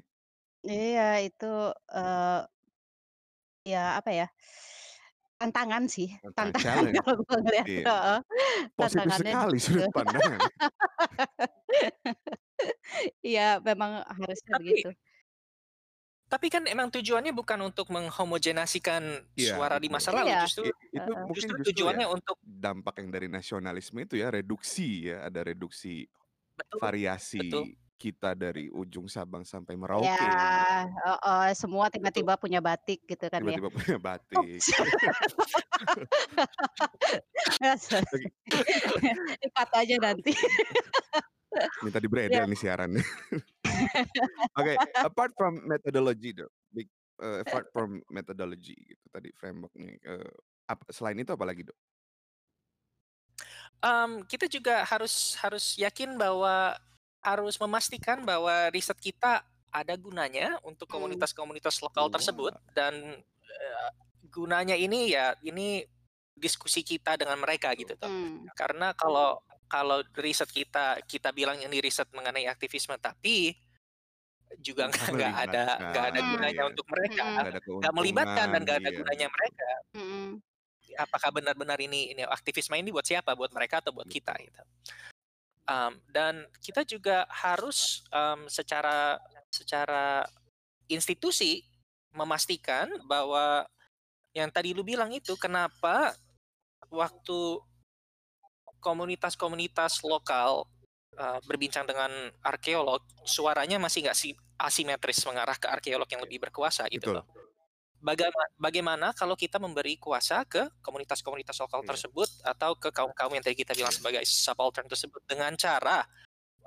Iya itu, uh, ya apa ya Tantangan sih, tantangan kalau gue ngeliat Iya. heeh, Positif sekali sudut pandangnya. Iya, memang harusnya Tapi begitu. tapi kan emang tujuannya bukan untuk menghomogenasikan Iya, suara di masa lalu, Iya, justru itu mungkin justru justru ya tujuannya untuk dampak yang dari nasionalisme itu ya reduksi ya, ada reduksi Betul variasi betul kita dari ujung Sabang sampai Merauke. Ya, oh, semua tiba-tiba punya batik gitu kan ya. Tiba-tiba punya batik. Ikat aja nanti. Minta di ya. nih siarannya. Oke, okay, apart from methodology dok, big, uh, apart from methodology gitu tadi frameworknya, uh, apa, selain itu apa lagi dok? Um, kita juga harus harus yakin bahwa harus memastikan bahwa riset kita ada gunanya untuk hmm. komunitas-komunitas lokal tersebut dan uh, gunanya ini ya ini diskusi kita dengan mereka gitu tuh. Hmm. Karena kalau kalau riset kita kita bilang ini riset mengenai aktivisme tapi juga nggak nggak ada nggak ada gunanya hmm. untuk mereka nggak melibatkan dan nggak ada iya. gunanya mereka hmm. apakah benar-benar ini ini aktivisme ini buat siapa buat mereka atau buat kita gitu um, dan kita juga harus um, secara secara institusi memastikan bahwa yang tadi lu bilang itu kenapa waktu komunitas-komunitas lokal uh, berbincang dengan arkeolog suaranya masih nggak si asimetris mengarah ke arkeolog yang lebih berkuasa gitu Betul. loh bagaimana, bagaimana kalau kita memberi kuasa ke komunitas-komunitas lokal yeah. tersebut atau ke kaum-kaum yang tadi kita bilang yeah. sebagai subaltern tersebut dengan cara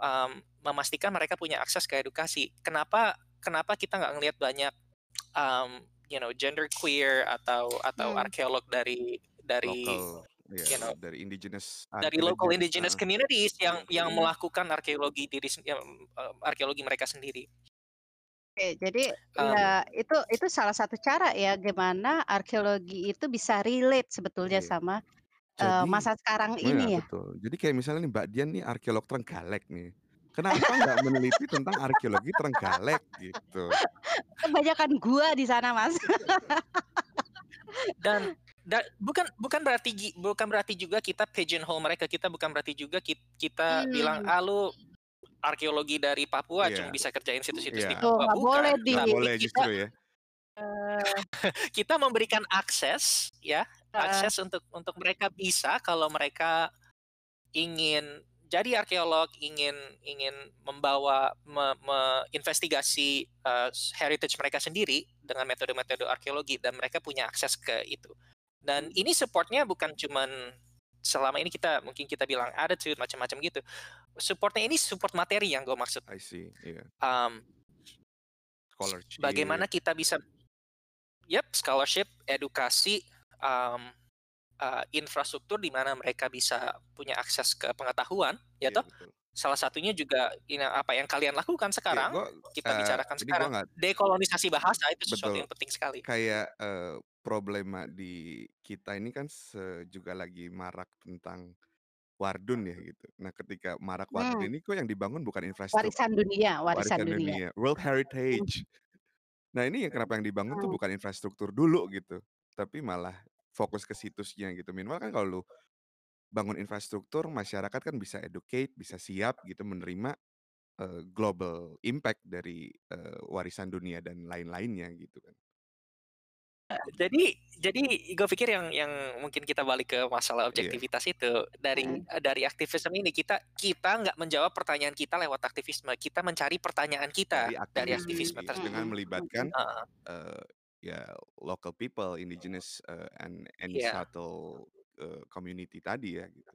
um, memastikan mereka punya akses ke edukasi. Kenapa kenapa kita nggak ngelihat banyak um, you know gender queer atau atau hmm. arkeolog dari dari Local. Yeah, you know, dari indigenous dari local indigenous uh, communities yang yang melakukan arkeologi diri uh, arkeologi mereka sendiri. Oke, jadi um, ya itu itu salah satu cara ya gimana arkeologi itu bisa relate sebetulnya iya. sama uh, masa sekarang oh ini ya. betul. Jadi kayak misalnya nih Mbak Dian nih arkeolog Trenggalek nih. Kenapa nggak meneliti tentang arkeologi Trenggalek gitu? Kebanyakan gua di sana, Mas. Dan da, bukan bukan berarti bukan berarti juga kita pigeonhole mereka, kita bukan berarti juga kita, kita hmm. bilang ah lu arkeologi dari Papua yeah. cuma bisa kerjain situs-situs yeah. di Papua. Oh, boleh di. Nah, boleh justru ya. Uh, kita memberikan akses ya, uh, akses untuk untuk mereka bisa kalau mereka ingin jadi arkeolog ingin ingin membawa me, me uh, heritage mereka sendiri dengan metode-metode arkeologi dan mereka punya akses ke itu. Dan ini supportnya bukan cuman selama ini kita mungkin kita bilang attitude macam-macam gitu. Supportnya ini support materi yang gue maksud. I see. Yeah. Um, scholarship. bagaimana kita bisa yep, scholarship, edukasi, um, uh, infrastruktur di mana mereka bisa punya akses ke pengetahuan, ya Iya, toh? betul. Salah satunya juga ini apa yang kalian lakukan Iya, sekarang, gua, kita eee, bicarakan gua sekarang, nggak dekolonisasi bahasa itu sesuatu Betul. yang penting sekali. Kayak, eee, problema di kita ini kan se juga lagi marak tentang Wardun ya gitu. Nah, ketika marak Wardun Mmm. ini kok yang dibangun bukan infrastruktur Warisan dunia warisan warisan dunia. dunia, World. Heritage. Nah, ini yang kenapa yang dibangun tuh Mmm. bukan infrastruktur dulu gitu, tapi malah fokus ke situsnya gitu. Minimal kan kalau lu bangun infrastruktur, masyarakat kan bisa educate, bisa siap gitu menerima, eee, global impact dari, eee, warisan dunia dan lain-lainnya gitu kan. Jadi jadi gue pikir yang yang mungkin kita balik ke masalah Iya. objektivitas itu, dari eee, dari aktivisme ini kita kita nggak menjawab pertanyaan kita lewat aktivisme, kita mencari pertanyaan kita Dari dari Mmm, aktivisme aktivis tersebut. dengan melibatkan. Heeh. eee, ya local people, indigenous, eee, and any Iya. subtle, eee, community tadi ya gitu.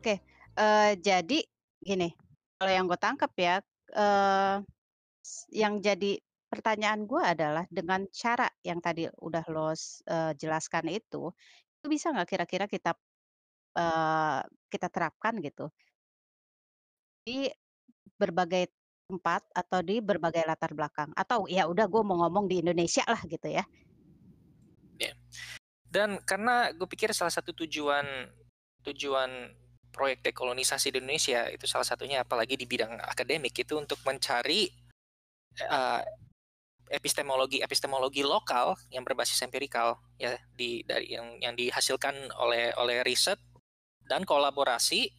Oke, eee, jadi gini, kalau yang gue tangkap ya, s yang jadi pertanyaan gue adalah dengan cara yang tadi udah lo eee, jelaskan itu, itu bisa nggak kira-kira kita, eee, kita terapkan gitu? Di berbagai tempat atau di berbagai latar belakang, atau ya udah gue mau ngomong di Indonesia lah gitu ya. Iya. Dan karena gue pikir salah satu tujuan tujuan proyek dekolonisasi di Indonesia itu salah satunya apalagi di bidang akademik itu untuk mencari, eee, epistemologi-epistemologi lokal yang berbasis empirikal ya di dari yang yang dihasilkan oleh oleh riset dan kolaborasi,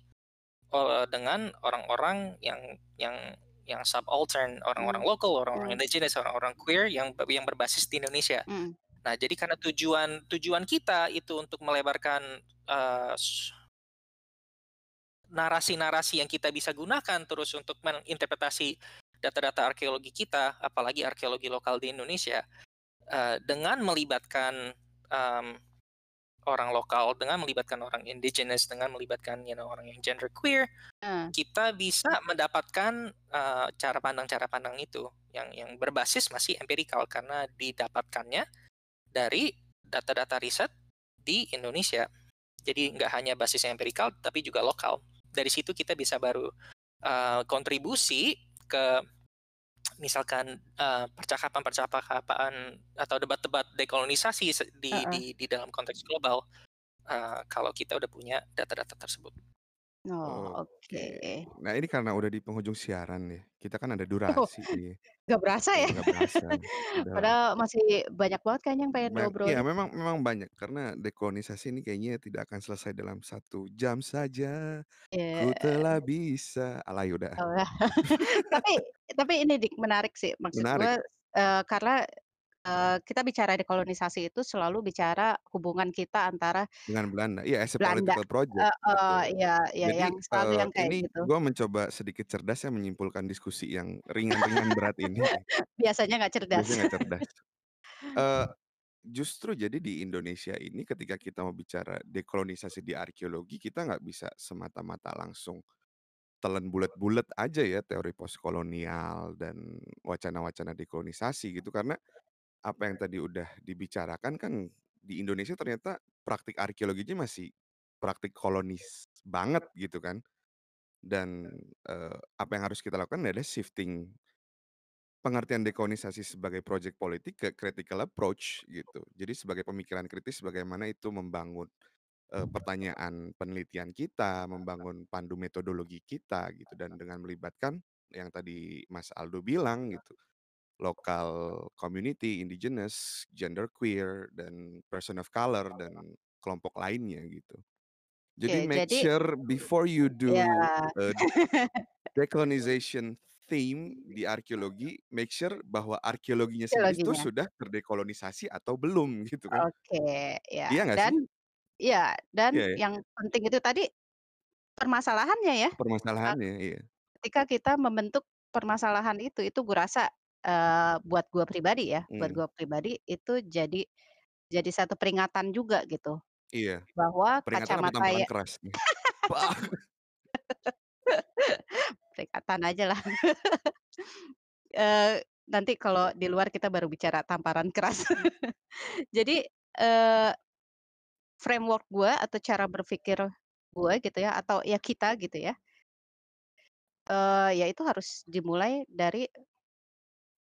eee, dengan orang-orang yang yang yang subaltern, orang-orang Mmm, lokal, orang-orang mmm. indigenous, orang-orang queer yang yang berbasis di Indonesia. Mhm. Nah, jadi karena tujuan tujuan kita itu untuk melebarkan, s narasi-narasi yang kita bisa gunakan terus untuk menginterpretasi data-data arkeologi kita, apalagi arkeologi lokal di Indonesia, eee, dengan melibatkan, mmm, orang lokal, dengan melibatkan orang indigenous, dengan melibatkan you know orang yang gender queer, Heeh. kita bisa mendapatkan, eee, cara pandang-cara pandang itu yang yang berbasis masih empirikal karena didapatkannya dari data-data riset di Indonesia. Jadi nggak hanya basis empirikal tapi juga lokal. Dari situ kita bisa baru, eee, kontribusi ke misalkan, eee, percakapan-percakapan atau debat-debat dekolonisasi di Heeh. di di dalam konteks global, eee, kalau kita udah punya data-data tersebut. Oh, Oke. oke. Nah, ini karena udah di penghujung siaran ya, kita kan ada Oh, durasi nih. nggak berasa ya? Nggak berasa, udah Padahal masih banyak banget kayaknya yang pengen Bang iya diobrolin. memang memang banyak karena dekolonisasi ini kayaknya tidak akan selesai dalam 1 jam saja, ku Iya. telah bisa alay udah ah. Oh ya. Tapi tapi ini Dik, menarik sih maksud Menarik. gue, eee, karena, eee, kita bicara dekolonisasi itu selalu bicara hubungan kita antara Dengan Belanda, iya as a Belanda political project, heeh, betul. iya iya Jadi, yang selalu eee, yang kayak ini gitu. gua mencoba sedikit cerdas ya menyimpulkan diskusi yang ringan-ringan berat ini. Biasanya nggak cerdas. Biasanya nggak cerdas. Eee, justru jadi di Indonesia ini ketika kita mau bicara dekolonisasi di arkeologi, kita nggak bisa semata-mata langsung telan bulet-bulet aja ya teori postkolonial dan wacana-wacana dekolonisasi gitu, karena apa yang tadi udah dibicarakan kan di Indonesia ternyata praktik arkeologinya masih praktik kolonis banget gitu kan. Dan, apa yang harus kita lakukan adalah shifting pengertian dekolonisasi sebagai project politik ke critical approach gitu. Jadi sebagai pemikiran kritis bagaimana itu membangun, pertanyaan penelitian kita, membangun pandu metodologi kita gitu, dan dengan melibatkan yang tadi Mas Aldo bilang gitu, lokal community, indigenous, gender queer, dan person of color, dan kelompok lainnya gitu. Jadi Oke, make jadi sure before you Iya. do, eee, decolonization theme di arkeologi, make sure bahwa arkeologinya sendiri itu sudah terdekolonisasi atau belum gitu kan. Oke, ya Iya nggak sih? dan iya dan Iya ya? yang penting itu tadi permasalahannya ya, Permasalahannya, iya. ketika kita membentuk permasalahan itu, itu gue rasa, eee, buat gue pribadi ya, buat Mmm. gue pribadi itu jadi jadi satu peringatan juga gitu, Iya. bahwa Peringatan apa kacamata tamparan ya keras nih? Peringatan aja lah. Eee, nanti kalau di luar kita baru bicara tamparan keras. Jadi, eee framework gue atau cara berpikir gue gitu ya, atau ya kita gitu ya eee, ya itu harus dimulai dari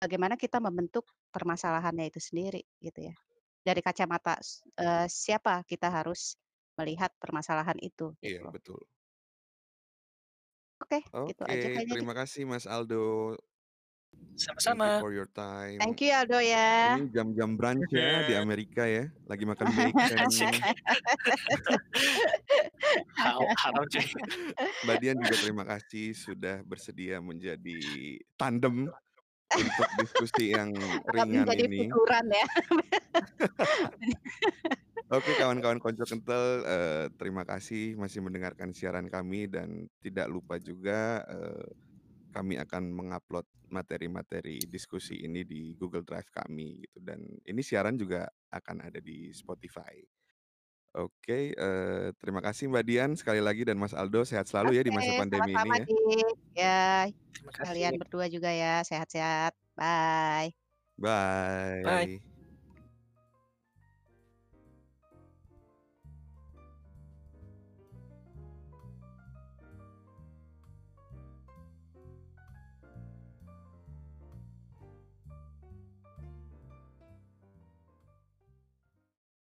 bagaimana kita membentuk permasalahannya itu sendiri gitu ya. Dari kacamata eee, siapa kita harus melihat permasalahan itu gitu Iya, loh. betul. Oke, itu aja Oke, kayaknya terima gitu. kasih Mas Aldo. Thank you Sama-sama. for your time. Thank you Aldo ya. Ini jam-jam brunch ya di Mhm. Amerika ya, lagi makan bacon. Haram cuy. Mbak Dian juga terima kasih sudah bersedia menjadi tandem untuk diskusi yang ringan menjadi ini. ya. Oke kawan-kawan konco kental, eee, terima kasih masih mendengarkan siaran kami dan tidak lupa juga, eee, kami akan mengupload materi-materi diskusi ini di Google Drive kami gitu dan ini siaran juga akan ada di Spotify. Oke, eee, terima kasih Mbak Dian sekali lagi dan Mas Aldo sehat selalu ya di masa pandemi ini sama-sama ya. Dik. Ya, Terima kalian kasih. berdua juga ya, sehat-sehat. Bye. Bye. Bye.